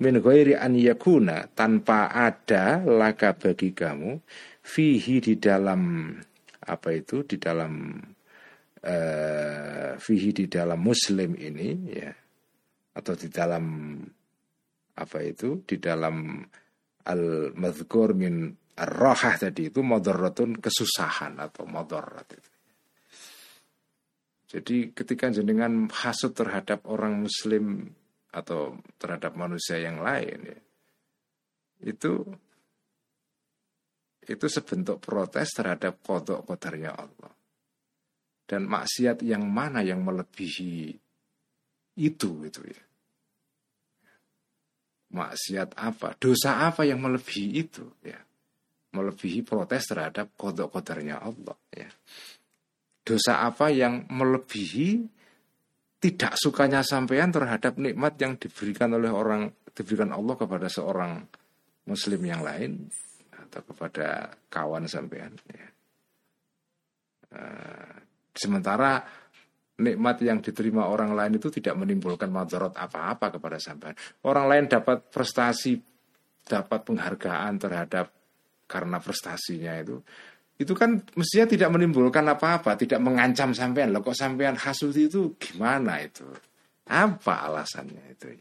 Min ghairi an yakuna tanpa ada laka bagi kamu fihi di dalam apa itu di dalam uh, fihi di dalam muslim ini ya atau di dalam apa itu di dalam al madhkur min ar-rahah tadi itu madaratun kesusahan atau madarat itu. Jadi ketika jenengan hasut terhadap orang muslim atau terhadap manusia yang lain ya, itu itu sebentuk protes terhadap kodok kodarnya Allah dan maksiat yang mana yang melebihi itu itu ya maksiat apa dosa apa yang melebihi itu ya melebihi protes terhadap kodok kodarnya Allah ya dosa apa yang melebihi tidak sukanya sampean terhadap nikmat yang diberikan oleh orang diberikan Allah kepada seorang muslim yang lain atau kepada kawan sampean ya. Uh, sementara nikmat yang diterima orang lain itu tidak menimbulkan madarat apa-apa kepada sampean. Orang lain dapat prestasi, dapat penghargaan terhadap karena prestasinya itu itu kan mestinya tidak menimbulkan apa-apa, tidak mengancam sampean. Loh kok sampean hasud itu gimana itu? Apa alasannya itu?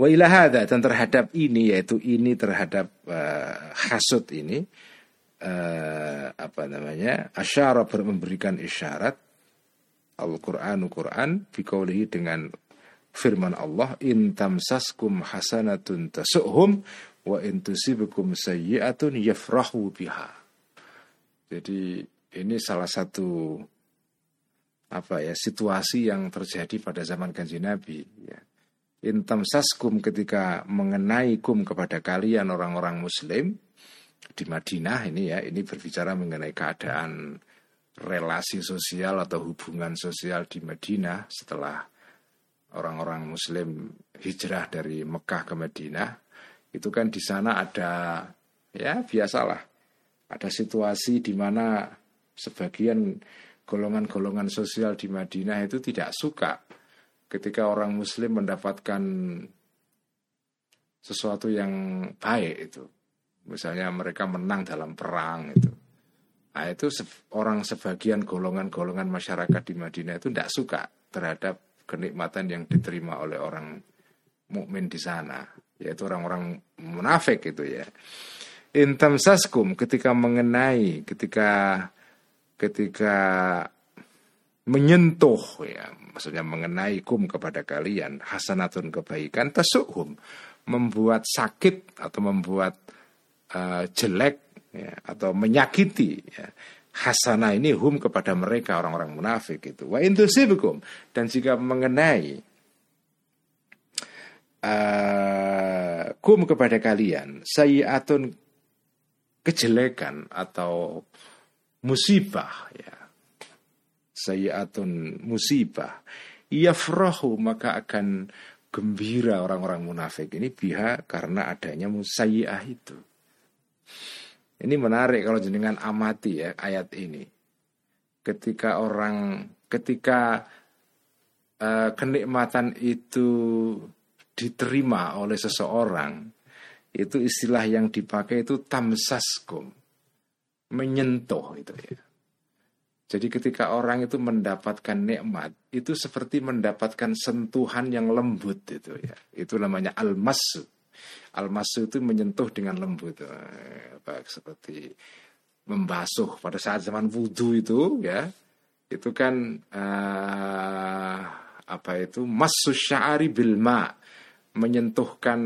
Wa ilahada dan terhadap ini yaitu ini terhadap uh, hasud ini uh, apa namanya? asyara memberikan isyarat Al-Qur'anu Qur'an biqaulihi dengan firman Allah in tamsaskum hasanatun tasuhum wa intusibukum sayyi'atun yafrahu biha. Jadi ini salah satu apa ya situasi yang terjadi pada zaman kanji Nabi ya. Ketika mengenai kum kepada kalian orang-orang muslim di Madinah ini ya ini berbicara mengenai keadaan relasi sosial atau hubungan sosial di Madinah setelah orang-orang muslim hijrah dari Mekah ke Madinah itu kan di sana ada ya biasalah. Ada situasi di mana sebagian golongan-golongan sosial di Madinah itu tidak suka ketika orang muslim mendapatkan sesuatu yang baik itu. Misalnya mereka menang dalam perang itu nah itu orang sebagian golongan-golongan masyarakat di Madinah itu tidak suka terhadap kenikmatan yang diterima oleh orang mukmin di sana yaitu orang-orang munafik itu ya. Intam saskum ketika mengenai ketika ketika menyentuh ya maksudnya mengenai kum kepada kalian hasanatun kebaikan tasuhum membuat sakit atau membuat uh, jelek ya, atau menyakiti ya. hasanah ini hum kepada mereka orang-orang munafik itu. Wa intusibukum dan jika mengenai uh, kum kepada kalian sayiatun kejelekan atau musibah ya. Sayiatun musibah. Yafrahu maka akan gembira orang-orang munafik ini biha karena adanya musayyah itu ini menarik kalau jenengan amati ya ayat ini ketika orang ketika uh, kenikmatan itu diterima oleh seseorang itu istilah yang dipakai itu tamsaskum menyentuh itu ya. Jadi ketika orang itu mendapatkan nikmat itu seperti mendapatkan sentuhan yang lembut itu ya. Itu namanya almasu. Almasu itu menyentuh dengan lembut. Eh, apa seperti membasuh pada saat zaman wudhu itu ya. Itu kan uh, apa itu masu sya'ari bil ma' menyentuhkan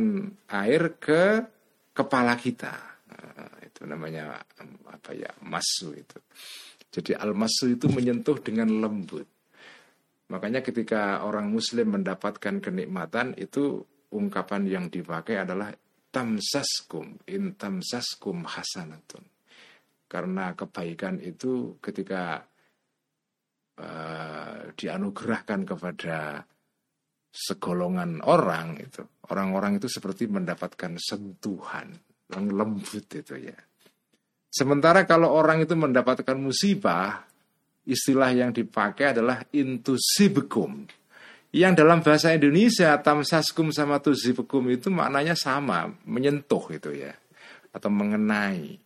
air ke kepala kita. Nah, itu namanya apa ya masu itu. Jadi al-masu itu menyentuh dengan lembut. Makanya ketika orang muslim mendapatkan kenikmatan itu ungkapan yang dipakai adalah tamsaskum in tamsaskum hasanatun. Karena kebaikan itu ketika uh, dianugerahkan kepada segolongan orang itu, orang-orang itu seperti mendapatkan sentuhan yang lembut itu ya. Sementara kalau orang itu mendapatkan musibah, istilah yang dipakai adalah intusibkum. Yang dalam bahasa Indonesia tamsaskum sama tuzibukum itu maknanya sama, menyentuh itu ya atau mengenai.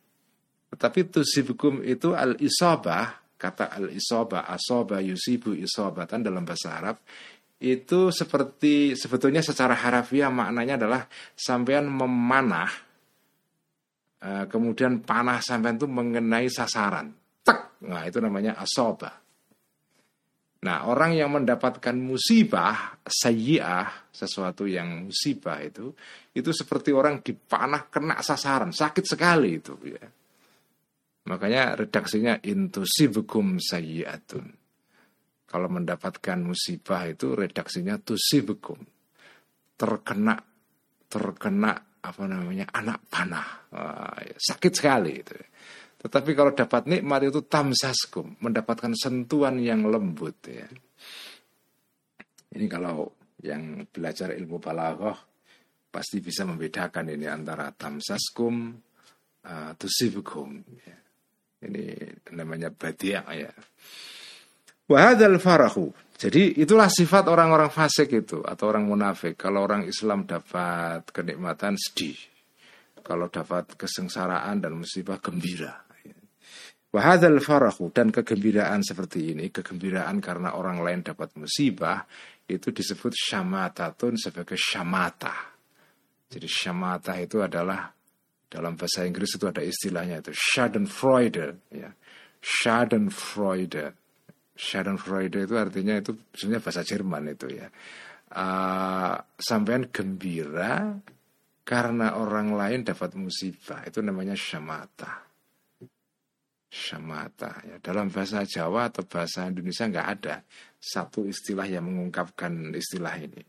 Tetapi tuzibukum itu al isobah kata al isobah asoba yusibu isobatan dalam bahasa Arab itu seperti sebetulnya secara harafiah maknanya adalah sampean memanah eh, kemudian panah sampean itu mengenai sasaran. Tek. Nah, itu namanya asoba. Nah, orang yang mendapatkan musibah, sayyi'ah, sesuatu yang musibah itu, itu seperti orang dipanah kena sasaran, sakit sekali itu ya. Makanya redaksinya intusibkum sayyi'atun. Kalau mendapatkan musibah itu redaksinya tusibkum. Terkena terkena apa namanya anak panah. Ya, sakit sekali itu. Ya. Tetapi kalau dapat nikmat itu tamsaskum, mendapatkan sentuhan yang lembut ya. Ini kalau yang belajar ilmu balaghah pasti bisa membedakan ini antara tamsaskum uh, tusibukum ya. Ini namanya badiah ya. Wahadal farahu. Jadi itulah sifat orang-orang fasik itu atau orang munafik. Kalau orang Islam dapat kenikmatan sedih. Kalau dapat kesengsaraan dan musibah gembira. Wahadal farahu dan kegembiraan seperti ini, kegembiraan karena orang lain dapat musibah, itu disebut syamatatun sebagai syamata. Jadi syamata itu adalah dalam bahasa Inggris itu ada istilahnya itu Schadenfreude, ya. Schadenfreude. Schadenfreude itu artinya itu sebenarnya bahasa Jerman itu ya. Uh, sampean gembira karena orang lain dapat musibah itu namanya syamata syamata. Ya, dalam bahasa Jawa atau bahasa Indonesia nggak ada satu istilah yang mengungkapkan istilah ini.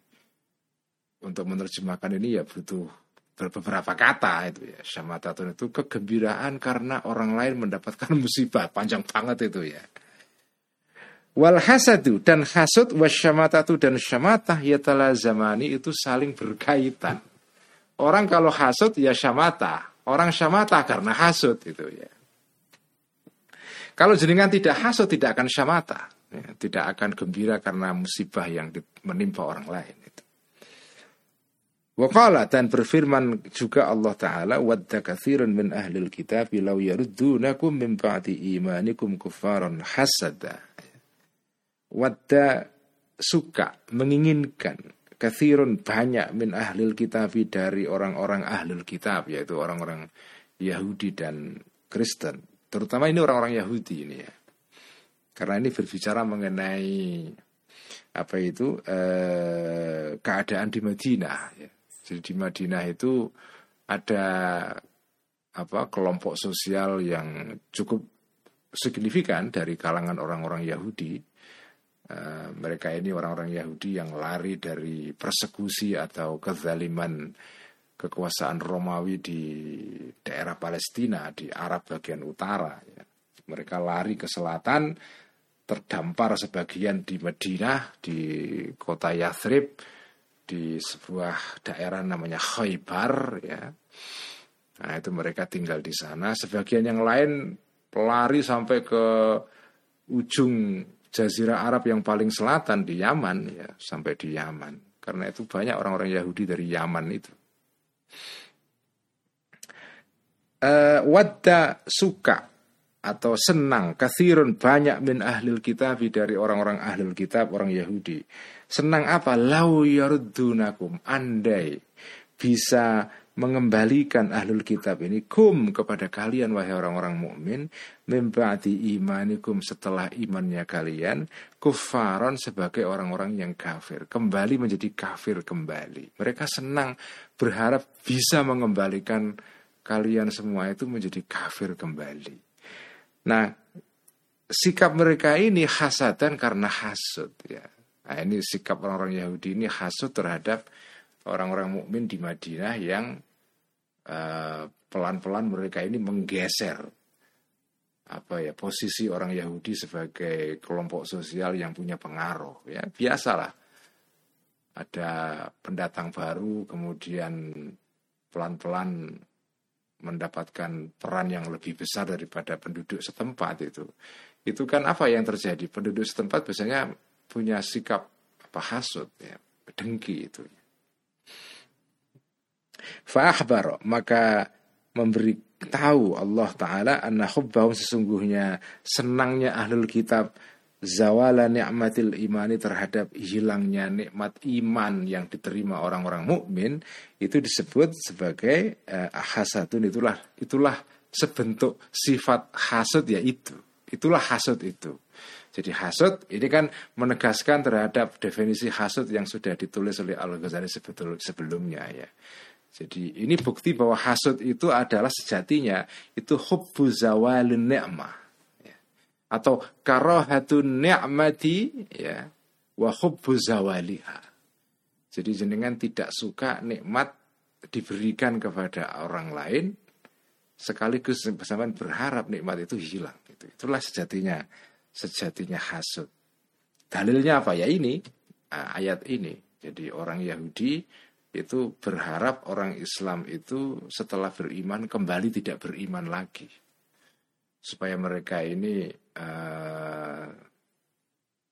Untuk menerjemahkan ini ya butuh beberapa kata itu ya. Syamata itu kegembiraan karena orang lain mendapatkan musibah. Panjang banget itu ya. Wal hasadu dan hasud wasyamatatu dan syamatah ya zamani itu saling berkaitan. Orang kalau hasud ya syamata, orang syamata karena hasud itu ya. Kalau jenengan tidak hasut tidak akan syamata, ya, tidak akan gembira karena musibah yang menimpa orang lain. Itu. Dan berfirman juga Allah Ta'ala Wadda kathirun min ahlil kitab Law yaruddunakum min ba'di imanikum kufaran hasada Wadda suka, menginginkan Kathirun banyak min ahlil kitab dari orang-orang ahlul kitab Yaitu orang-orang Yahudi dan Kristen Terutama ini orang-orang Yahudi ini ya. Karena ini berbicara mengenai apa itu eh, keadaan di Madinah. Ya. Jadi di Madinah itu ada apa kelompok sosial yang cukup signifikan dari kalangan orang-orang Yahudi. Eh, mereka ini orang-orang Yahudi yang lari dari persekusi atau kezaliman kekuasaan Romawi di daerah Palestina di Arab bagian utara. Ya. Mereka lari ke selatan, terdampar sebagian di Madinah, di kota Yathrib, di sebuah daerah namanya Khaybar. Ya. Nah itu mereka tinggal di sana. Sebagian yang lain pelari sampai ke ujung Jazirah Arab yang paling selatan di Yaman, ya sampai di Yaman. Karena itu banyak orang-orang Yahudi dari Yaman itu. Uh, wadda suka atau senang kathirun banyak min ahlil kitab dari orang-orang ahlul kitab orang Yahudi. Senang apa? Lau yaruddunakum andai bisa mengembalikan ahlul kitab ini kum kepada kalian wahai orang-orang mukmin membati imanikum setelah imannya kalian kufaron sebagai orang-orang yang kafir. Kembali menjadi kafir kembali. Mereka senang berharap bisa mengembalikan kalian semua itu menjadi kafir kembali. Nah sikap mereka ini hasadan karena hasud ya. Nah, ini sikap orang-orang Yahudi ini hasud terhadap orang-orang mukmin di Madinah yang eh, pelan-pelan uh, mereka ini menggeser apa ya posisi orang Yahudi sebagai kelompok sosial yang punya pengaruh ya. Biasalah. Ada pendatang baru kemudian pelan-pelan mendapatkan peran yang lebih besar daripada penduduk setempat itu. Itu kan apa yang terjadi? Penduduk setempat biasanya punya sikap apa hasut ya dengki itu Fa'ahbar maka memberi tahu Allah Ta'ala anna hubbahum sesungguhnya senangnya ahlul kitab zawala ni'matil imani terhadap hilangnya nikmat iman yang diterima orang-orang mukmin. Itu disebut sebagai uh, hasadun. Itulah itulah sebentuk sifat hasud ya itu. Itulah hasud itu. Jadi hasud ini kan menegaskan terhadap definisi hasud yang sudah ditulis oleh Al-Ghazali sebelumnya ya jadi ini bukti bahwa hasud itu adalah sejatinya itu hubbu zawalun ni'mah ya. atau karahatun ni'mati ya wa hubbu zawaliha. Jadi jenengan tidak suka nikmat diberikan kepada orang lain sekaligus bersamaan berharap nikmat itu hilang gitu. Itulah sejatinya sejatinya hasud. Dalilnya apa ya ini ayat ini. Jadi orang Yahudi itu berharap orang Islam itu setelah beriman kembali tidak beriman lagi. Supaya mereka ini uh,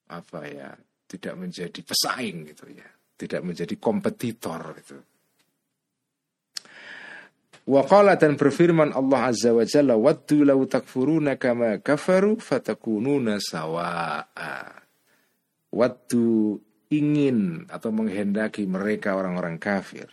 apa ya tidak menjadi pesaing gitu ya. Tidak menjadi kompetitor itu Waqala dan berfirman Allah Azza wa Jalla Waddu lau takfuruna kama kafaru fatakununa sawa'a Waddu ingin atau menghendaki mereka orang-orang kafir.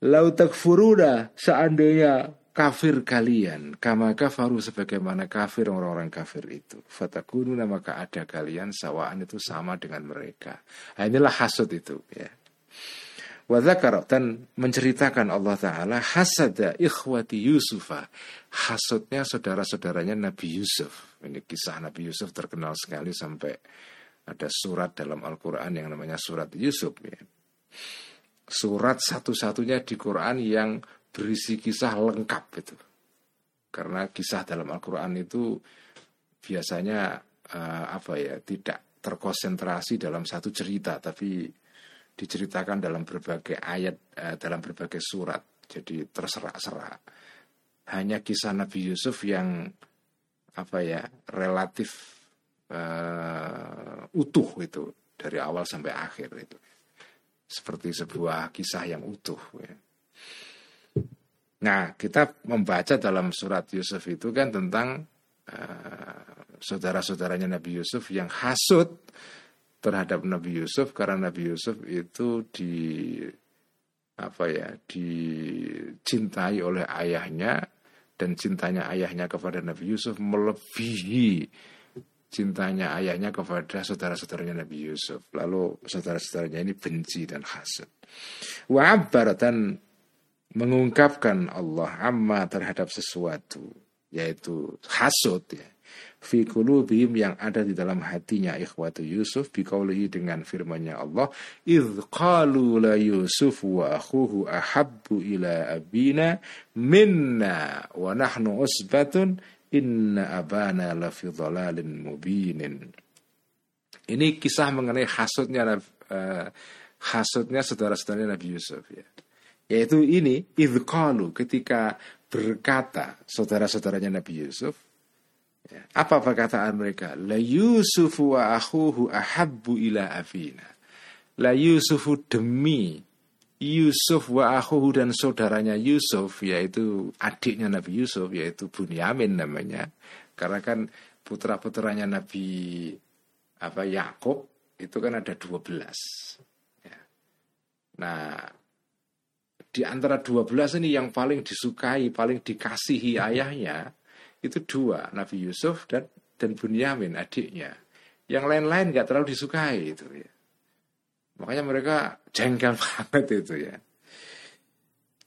Lau takfuruna seandainya kafir kalian kama kafaru sebagaimana kafir orang-orang kafir itu. Fatakununa maka ada kalian sawaan itu sama dengan mereka. Nah, inilah hasud itu ya. Wadakar dan menceritakan Allah Ta'ala hasada ikhwati Yusufa. Hasudnya saudara-saudaranya Nabi Yusuf. Ini kisah Nabi Yusuf terkenal sekali sampai ada surat dalam Al-Quran yang namanya surat Yusuf ya. Surat satu-satunya di Quran yang berisi kisah lengkap itu. Karena kisah dalam Al-Quran itu biasanya uh, apa ya tidak terkonsentrasi dalam satu cerita tapi diceritakan dalam berbagai ayat uh, dalam berbagai surat jadi terserak-serak hanya kisah Nabi Yusuf yang apa ya relatif uh, utuh itu dari awal sampai akhir itu seperti sebuah kisah yang utuh ya. Nah kita membaca dalam surat Yusuf itu kan tentang uh, saudara-saudaranya Nabi Yusuf yang hasut terhadap Nabi Yusuf karena Nabi Yusuf itu di apa ya dicintai oleh ayahnya dan cintanya ayahnya kepada Nabi Yusuf melebihi cintanya ayahnya kepada saudara-saudaranya Nabi Yusuf. Lalu saudara-saudaranya ini benci dan hasad. Wa dan mengungkapkan Allah amma terhadap sesuatu yaitu hasud ya fi qulubihim yang ada di dalam hatinya ikhwatu Yusuf biqaulihi dengan firman-Nya Allah id qalu la Yusuf wa akhuhu ahabbu ila abina minna wa nahnu usbatun Inna abana lafi dhalalin mubinin. Ini kisah mengenai hasutnya uh, hasutnya saudara-saudara Nabi Yusuf ya. Yaitu ini idqalu ketika berkata saudara-saudaranya Nabi Yusuf ya, apa perkataan mereka? La Yusuf wa akhuhu ahabbu ila afina. La Yusufu demi Yusuf wa akhuhu dan saudaranya Yusuf yaitu adiknya Nabi Yusuf yaitu Bunyamin namanya. Karena kan putra putranya Nabi apa Yakub itu kan ada 12 ya. nah di antara 12 ini yang paling disukai paling dikasihi ayahnya itu dua Nabi Yusuf dan dan Bunyamin adiknya. Yang lain-lain nggak terlalu disukai itu ya Makanya mereka jengkel banget itu ya.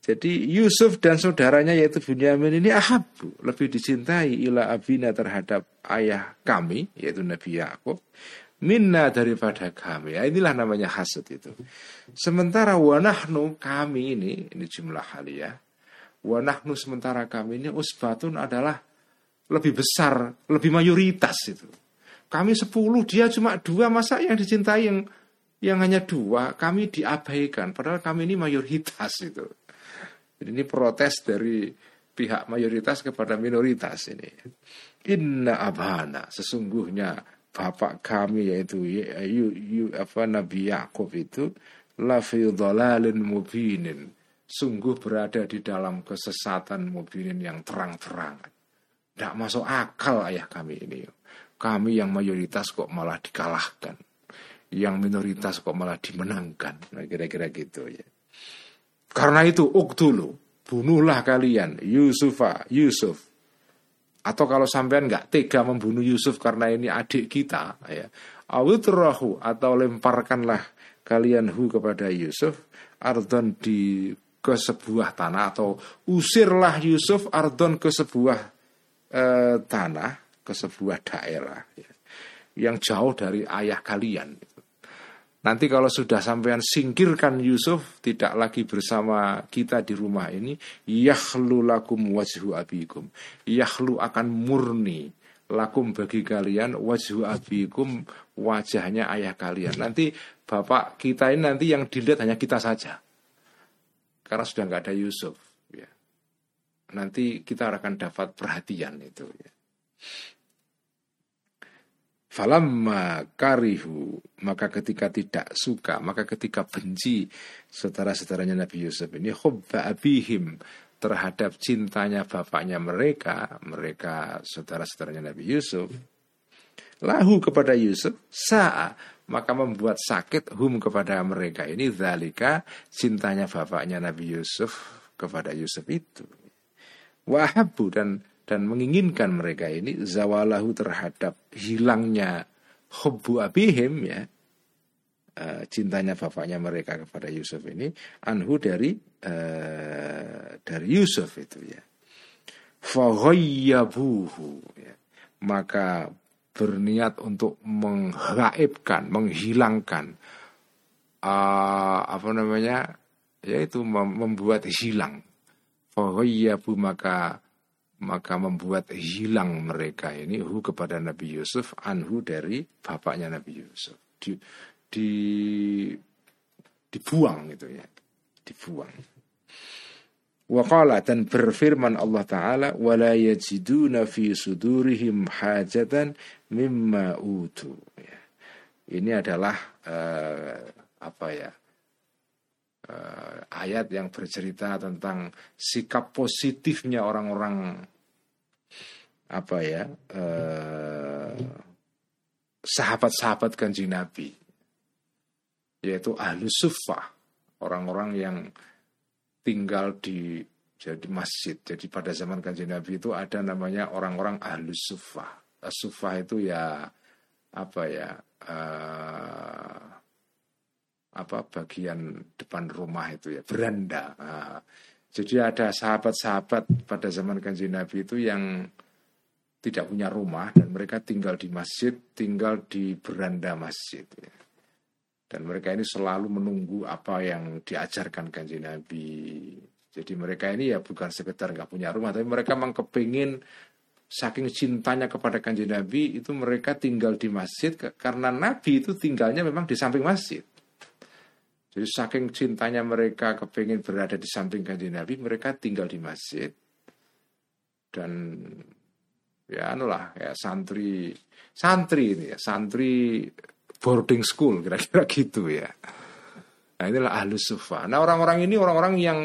Jadi Yusuf dan saudaranya yaitu Bunyamin ini ahabu lebih dicintai ila abina terhadap ayah kami yaitu Nabi Yakub minna daripada kami. Ya, inilah namanya hasad itu. Sementara wanahnu kami ini, ini jumlah haliyah. Wanahnu sementara kami ini usbatun adalah lebih besar, lebih mayoritas itu. Kami sepuluh, dia cuma dua, masa yang dicintai yang yang hanya dua, kami diabaikan. Padahal kami ini mayoritas itu. Jadi ini protes dari pihak mayoritas kepada minoritas ini. Inna abana, sesungguhnya bapak kami yaitu yu, yu, apa Nabi Yakub itu la fi mubinin sungguh berada di dalam kesesatan mubinin yang terang-terangan tidak masuk akal ayah kami ini kami yang mayoritas kok malah dikalahkan yang minoritas kok malah dimenangkan. Nah, kira-kira gitu ya. Karena itu uktulu bunuhlah kalian Yusufa Yusuf. Atau kalau sampean nggak tega membunuh Yusuf karena ini adik kita, ya, awutrahu atau lemparkanlah kalian hu kepada Yusuf ardon di ke sebuah tanah atau usirlah Yusuf ardon ke sebuah eh, tanah ke sebuah daerah ya, yang jauh dari ayah kalian. Nanti kalau sudah sampean singkirkan Yusuf tidak lagi bersama kita di rumah ini, yahlu lakum wajhu abikum. Yahlu akan murni lakum bagi kalian wajhu abikum wajahnya ayah kalian. Nanti bapak kita ini nanti yang dilihat hanya kita saja. Karena sudah nggak ada Yusuf. Ya. Nanti kita akan dapat perhatian itu. Ya. Falamma karihu maka ketika tidak suka maka ketika benci saudara-saudaranya Nabi Yusuf ini hubba abihim terhadap cintanya bapaknya mereka mereka saudara-saudaranya Nabi Yusuf lahu kepada Yusuf sa'a maka membuat sakit hum kepada mereka ini zalika cintanya bapaknya Nabi Yusuf kepada Yusuf itu. Wahabu dan dan menginginkan mereka ini zawalahu terhadap hilangnya hubbu abihim ya uh, cintanya bapaknya mereka kepada Yusuf ini anhu dari uh, dari Yusuf itu ya faghayyabuhu ya. maka berniat untuk menggaibkan menghilangkan uh, apa namanya yaitu membuat hilang faghayyabu maka maka membuat hilang mereka ini hu kepada Nabi Yusuf anhu dari bapaknya Nabi Yusuf. Di, di dibuang itu ya. Dibuang. Waqala dan berfirman Allah Ta'ala wala yajiduna fi sudurihim hajatan mimma utu. Ya. Ini adalah uh, apa ya uh, ayat yang bercerita tentang sikap positifnya orang-orang apa ya eh, sahabat-sahabat kanjeng Nabi yaitu ahlu sufah orang-orang yang tinggal di jadi masjid. Jadi pada zaman kanjeng Nabi itu ada namanya orang-orang ahlu sufah sufah itu ya apa ya uh, apa bagian depan rumah itu ya beranda. Uh, jadi ada sahabat-sahabat pada zaman kanjeng Nabi itu yang tidak punya rumah dan mereka tinggal di masjid, tinggal di beranda masjid. Ya. Dan mereka ini selalu menunggu apa yang diajarkan kanji Nabi. Jadi mereka ini ya bukan sekedar nggak punya rumah, tapi mereka memang kepingin saking cintanya kepada kanji Nabi itu mereka tinggal di masjid karena Nabi itu tinggalnya memang di samping masjid. Jadi saking cintanya mereka kepingin berada di samping kanji Nabi, mereka tinggal di masjid dan ya anulah ya santri santri ini ya santri boarding school kira-kira gitu ya. Nah inilah ahlu sufa. Nah orang-orang ini orang-orang yang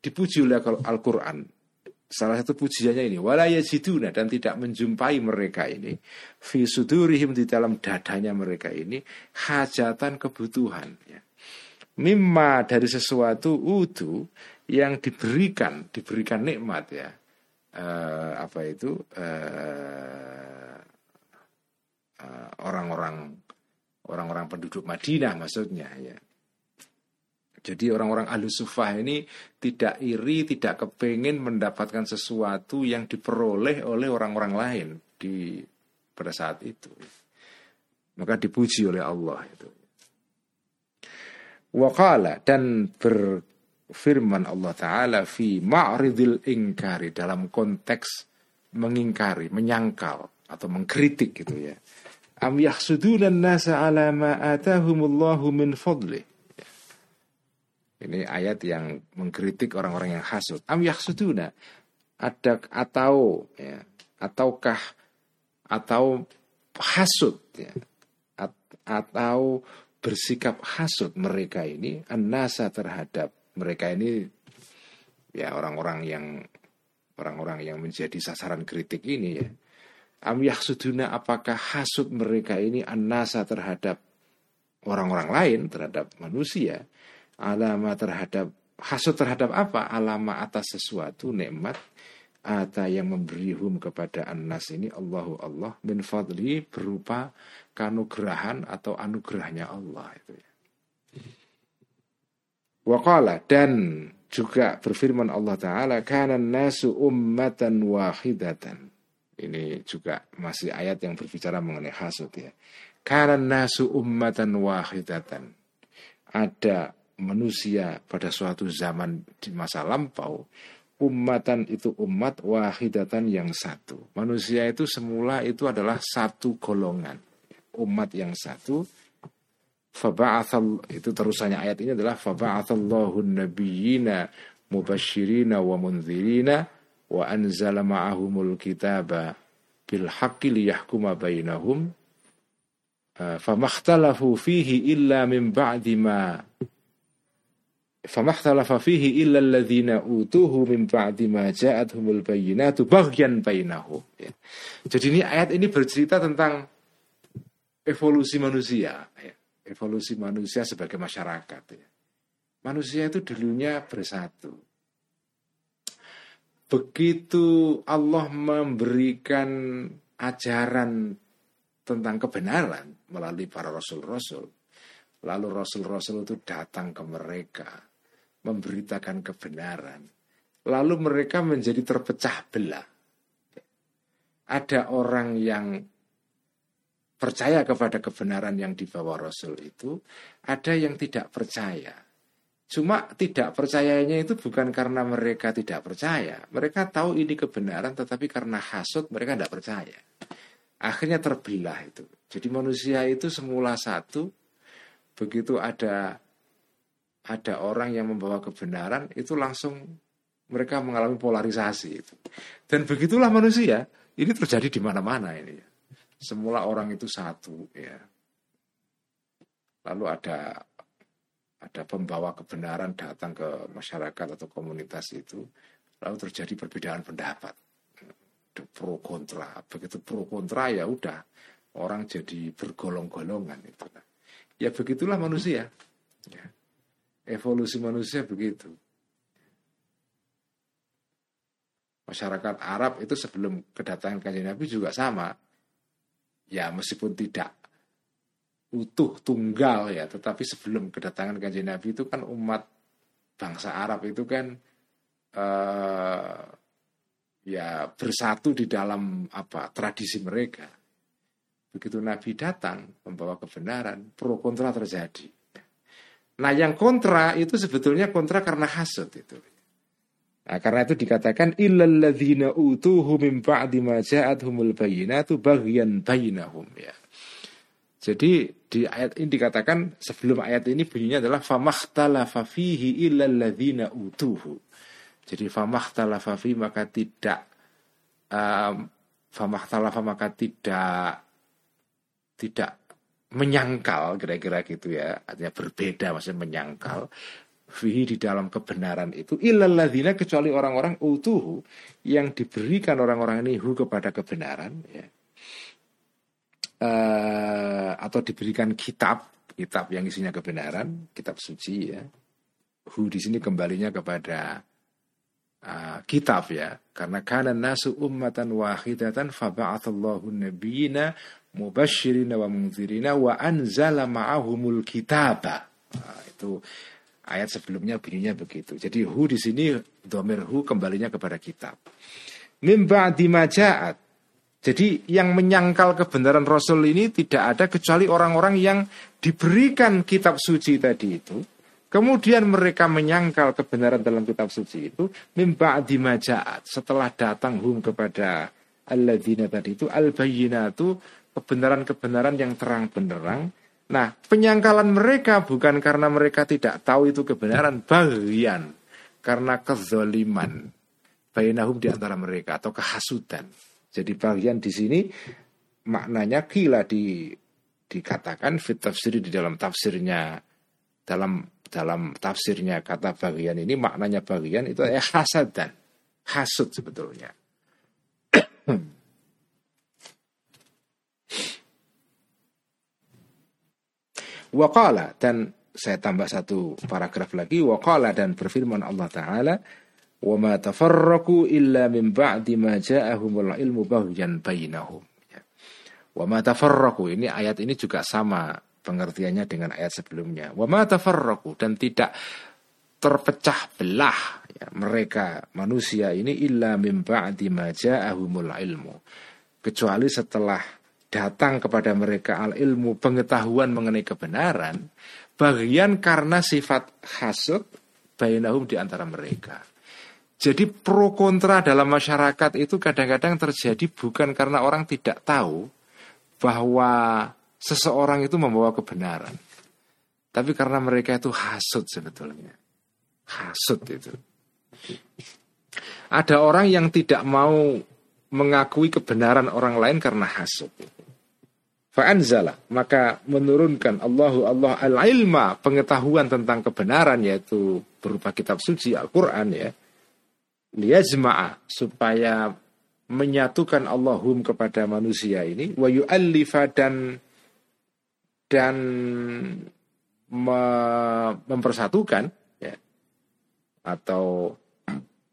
dipuji oleh Al-Quran. Salah satu pujiannya ini walayajiduna dan tidak menjumpai mereka ini fi sudurihim di dalam dadanya mereka ini hajatan kebutuhan ya. mimma dari sesuatu utu yang diberikan diberikan nikmat ya uh, apa itu uh, uh, orang-orang orang-orang penduduk Madinah maksudnya ya. Jadi orang-orang ahlu sufah ini tidak iri, tidak kepengen mendapatkan sesuatu yang diperoleh oleh orang-orang lain di pada saat itu. maka dipuji oleh Allah itu. Waqala dan berfirman Allah Ta'ala fi ma'ridil ingkari dalam konteks mengingkari, menyangkal atau mengkritik gitu ya. Am yahsuduna nasa ala ma atahumullahu min fadli. Ini ayat yang mengkritik orang-orang yang hasud. Am yahsuduna ada atau ya, ataukah atau hasud ya, atau bersikap hasud mereka ini anasa terhadap mereka ini ya orang-orang yang orang-orang yang menjadi sasaran kritik ini ya. Am yahsuduna apakah hasud mereka ini anasa terhadap orang-orang lain terhadap manusia? Alama terhadap hasud terhadap apa? Alama atas sesuatu nikmat Ata yang memberi hum kepada Anas ini Allahu Allah min fadli berupa kanugrahan atau anugerahnya Allah itu ya. Waqala dan juga berfirman Allah Ta'ala Kanan nasu ummatan wahidatan Ini juga masih ayat yang berbicara mengenai hasud ya Kanan nasu ummatan wahidatan Ada manusia pada suatu zaman di masa lampau ummatan itu umat wahidatan yang satu. Manusia itu semula itu adalah satu golongan. Umat yang satu. Faba'athal itu terusannya ayat ini adalah faba'athallahu nabiyina mubashirina wa munzirina wa anzala ma'ahumul kitaba bil haqqi liyahkuma bainahum famakhtalafu fihi illa min ba'di ma famakhtalafa fihi illa alladhina utuhu min ba'di ma ja'atuhumul bayyinatu baghyan bainahum ya. Jadi ini ayat ini bercerita tentang evolusi manusia ya. Evolusi manusia sebagai masyarakat ya. Manusia itu dulunya bersatu. Begitu Allah memberikan ajaran tentang kebenaran melalui para rasul-rasul, lalu rasul-rasul itu datang ke mereka memberitakan kebenaran. Lalu mereka menjadi terpecah belah. Ada orang yang percaya kepada kebenaran yang dibawa Rasul itu, ada yang tidak percaya. Cuma tidak percayanya itu bukan karena mereka tidak percaya. Mereka tahu ini kebenaran, tetapi karena hasut mereka tidak percaya. Akhirnya terbelah itu. Jadi manusia itu semula satu, begitu ada ada orang yang membawa kebenaran itu langsung mereka mengalami polarisasi itu. Dan begitulah manusia. Ini terjadi di mana-mana ini. Semula orang itu satu ya. Lalu ada ada pembawa kebenaran datang ke masyarakat atau komunitas itu, lalu terjadi perbedaan pendapat. Pro kontra, begitu pro kontra ya udah orang jadi bergolong-golongan itu. Ya begitulah manusia. Ya evolusi manusia begitu. Masyarakat Arab itu sebelum kedatangan kanjeng Nabi juga sama. Ya meskipun tidak utuh tunggal ya, tetapi sebelum kedatangan kanjeng Nabi itu kan umat bangsa Arab itu kan uh, ya bersatu di dalam apa tradisi mereka. Begitu Nabi datang membawa kebenaran, pro kontra terjadi. Nah yang kontra itu sebetulnya kontra karena hasud itu. Nah, karena itu dikatakan illalladzina utuhu min ba'di ma ja'atuhumul bayyinatu baghyan bainahum ya. Jadi di ayat ini dikatakan sebelum ayat ini bunyinya adalah famakhtalafa fihi illalladzina utuhu. Jadi famakhtalafa fihi maka tidak um, famakhtalafa maka tidak tidak menyangkal kira-kira gitu ya artinya berbeda maksudnya menyangkal fihi di dalam kebenaran itu illalladzina kecuali orang-orang utuhu yang diberikan orang-orang ini hu kepada kebenaran ya. Uh, atau diberikan kitab kitab yang isinya kebenaran kitab suci ya. Hu di sini kembalinya kepada uh, kitab ya. Karena kana nasu ummatan wahidatan faba'athallahu nabiyina mubashirina wa munzirina wa anzala ma'ahumul kitaba. Nah, itu ayat sebelumnya bunyinya begitu. Jadi hu di sini domir hu kembalinya kepada kitab. Mim ba'di maja'at Jadi yang menyangkal kebenaran Rasul ini tidak ada kecuali orang-orang yang diberikan kitab suci tadi itu. Kemudian mereka menyangkal kebenaran dalam kitab suci itu mimba dimajaat setelah datang hum kepada alladzina tadi itu al itu kebenaran-kebenaran yang terang benderang. Nah, penyangkalan mereka bukan karena mereka tidak tahu itu kebenaran, bagian karena kezoliman bainahum di antara mereka atau kehasutan. Jadi bagian di sini maknanya gila di dikatakan fit tafsir di dalam tafsirnya dalam dalam tafsirnya kata bagian ini maknanya bagian itu ya hasad dan hasud sebetulnya. Wakala dan saya tambah satu paragraf lagi wakala dan berfirman Allah Taala wa ma tafarraqu illa min ba'di ma ja'ahumul ilmu baghyan bainahum. Ya. wa ma tafarraqu ini ayat ini juga sama pengertiannya dengan ayat sebelumnya. Wa ma tafarraqu dan tidak terpecah belah ya, mereka manusia ini illa min ba'di ma ja'ahumul ilmu. Kecuali setelah datang kepada mereka al ilmu pengetahuan mengenai kebenaran bagian karena sifat hasud bainahum di antara mereka jadi pro kontra dalam masyarakat itu kadang-kadang terjadi bukan karena orang tidak tahu bahwa seseorang itu membawa kebenaran. Tapi karena mereka itu hasut sebetulnya. Hasut itu. Ada orang yang tidak mau mengakui kebenaran orang lain karena hasut. Fa'anzala. Maka menurunkan Allahu Allah al-ilma pengetahuan tentang kebenaran yaitu berupa kitab suci Al-Qur'an ya. Liyajma'a supaya menyatukan Allahum kepada manusia ini. Wa yu'allifa dan dan me, mempersatukan ya. Atau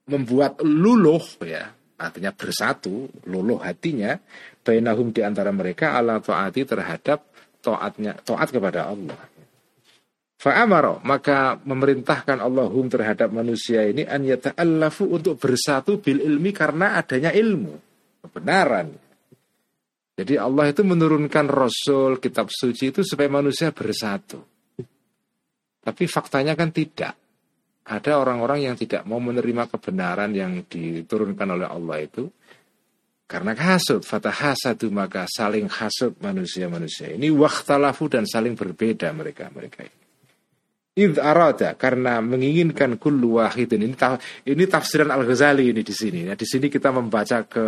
membuat luluh ya. Artinya bersatu luluh hatinya bainahum di antara mereka ala taati terhadap taatnya taat kepada Allah Fa'amaro maka memerintahkan Allahum terhadap manusia ini an yata'allafu untuk bersatu bil ilmi karena adanya ilmu kebenaran. Jadi Allah itu menurunkan Rasul kitab suci itu supaya manusia bersatu. Tapi faktanya kan tidak. Ada orang-orang yang tidak mau menerima kebenaran yang diturunkan oleh Allah itu karena hasud, fatah hasadu maka saling hasud manusia-manusia ini waktalafu dan saling berbeda mereka mereka ini. Id arada karena menginginkan kullu wahidin ini ini tafsiran Al Ghazali ini di sini. Nah, di sini kita membaca ke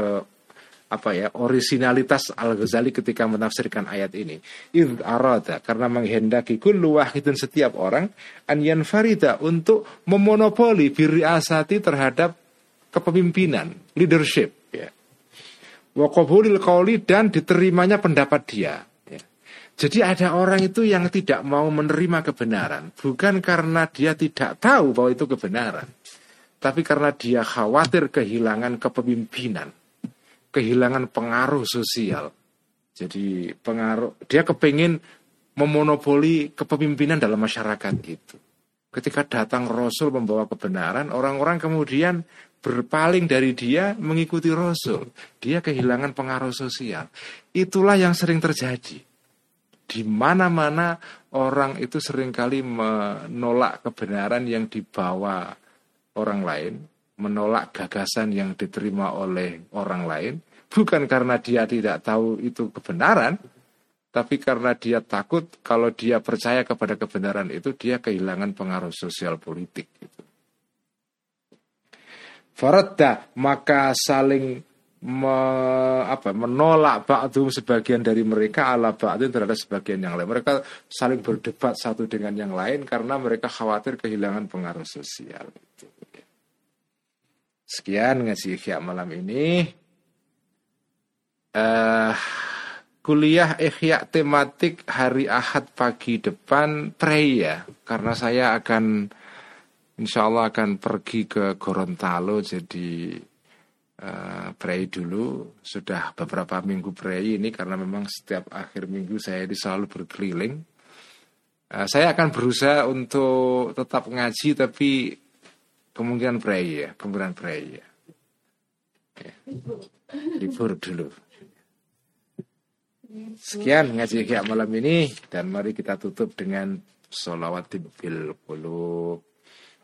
apa ya originalitas Al Ghazali ketika menafsirkan ayat ini. Id arada karena menghendaki kullu wahidin setiap orang an yanfarida untuk memonopoli biri asati terhadap kepemimpinan, leadership ya. Wa qabulil dan diterimanya pendapat dia. Jadi ada orang itu yang tidak mau menerima kebenaran bukan karena dia tidak tahu bahwa itu kebenaran, tapi karena dia khawatir kehilangan kepemimpinan, kehilangan pengaruh sosial. Jadi pengaruh dia kepingin memonopoli kepemimpinan dalam masyarakat itu. Ketika datang Rasul membawa kebenaran, orang-orang kemudian berpaling dari dia mengikuti Rasul. Dia kehilangan pengaruh sosial. Itulah yang sering terjadi di mana-mana orang itu sering kali menolak kebenaran yang dibawa orang lain, menolak gagasan yang diterima oleh orang lain, bukan karena dia tidak tahu itu kebenaran, tapi karena dia takut kalau dia percaya kepada kebenaran itu dia kehilangan pengaruh sosial politik. Gitu. Faradda maka saling me, apa, menolak ba'dum sebagian dari mereka ala ba'din terhadap sebagian yang lain. Mereka saling berdebat satu dengan yang lain karena mereka khawatir kehilangan pengaruh sosial. Sekian ngaji ikhya malam ini. Uh, kuliah ikhya tematik hari Ahad pagi depan pray ya. Karena saya akan insya Allah akan pergi ke Gorontalo jadi uh, pray dulu. Sudah beberapa minggu pray ini karena memang setiap akhir minggu saya ini selalu berkeliling. Uh, saya akan berusaha untuk tetap ngaji tapi kemungkinan pray ya kemungkinan pray ya, libur dulu. Sekian ngaji malam ini dan mari kita tutup dengan sholawat bil qulub.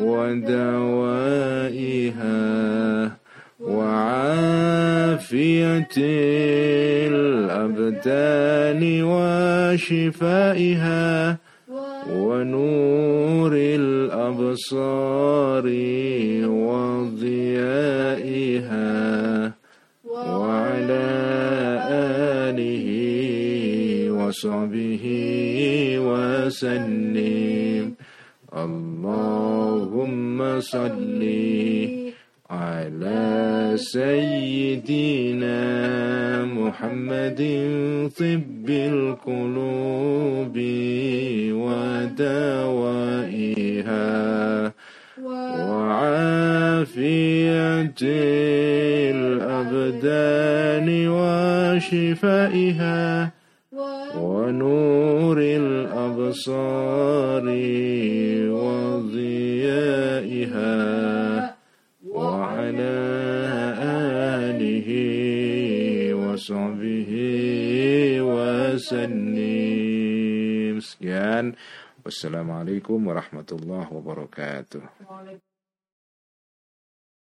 ودوائها وعافية الأبدان وشفائها ونور الأبصار وضيائها وعلى آله وصحبه وسلم. اللهم صل على سيدنا محمد طب القلوب ودوائها وعافية الأبدان وشفائها ونور الأبصار Wasallim. Sekian. Wassalamualaikum warahmatullahi wabarakatuh.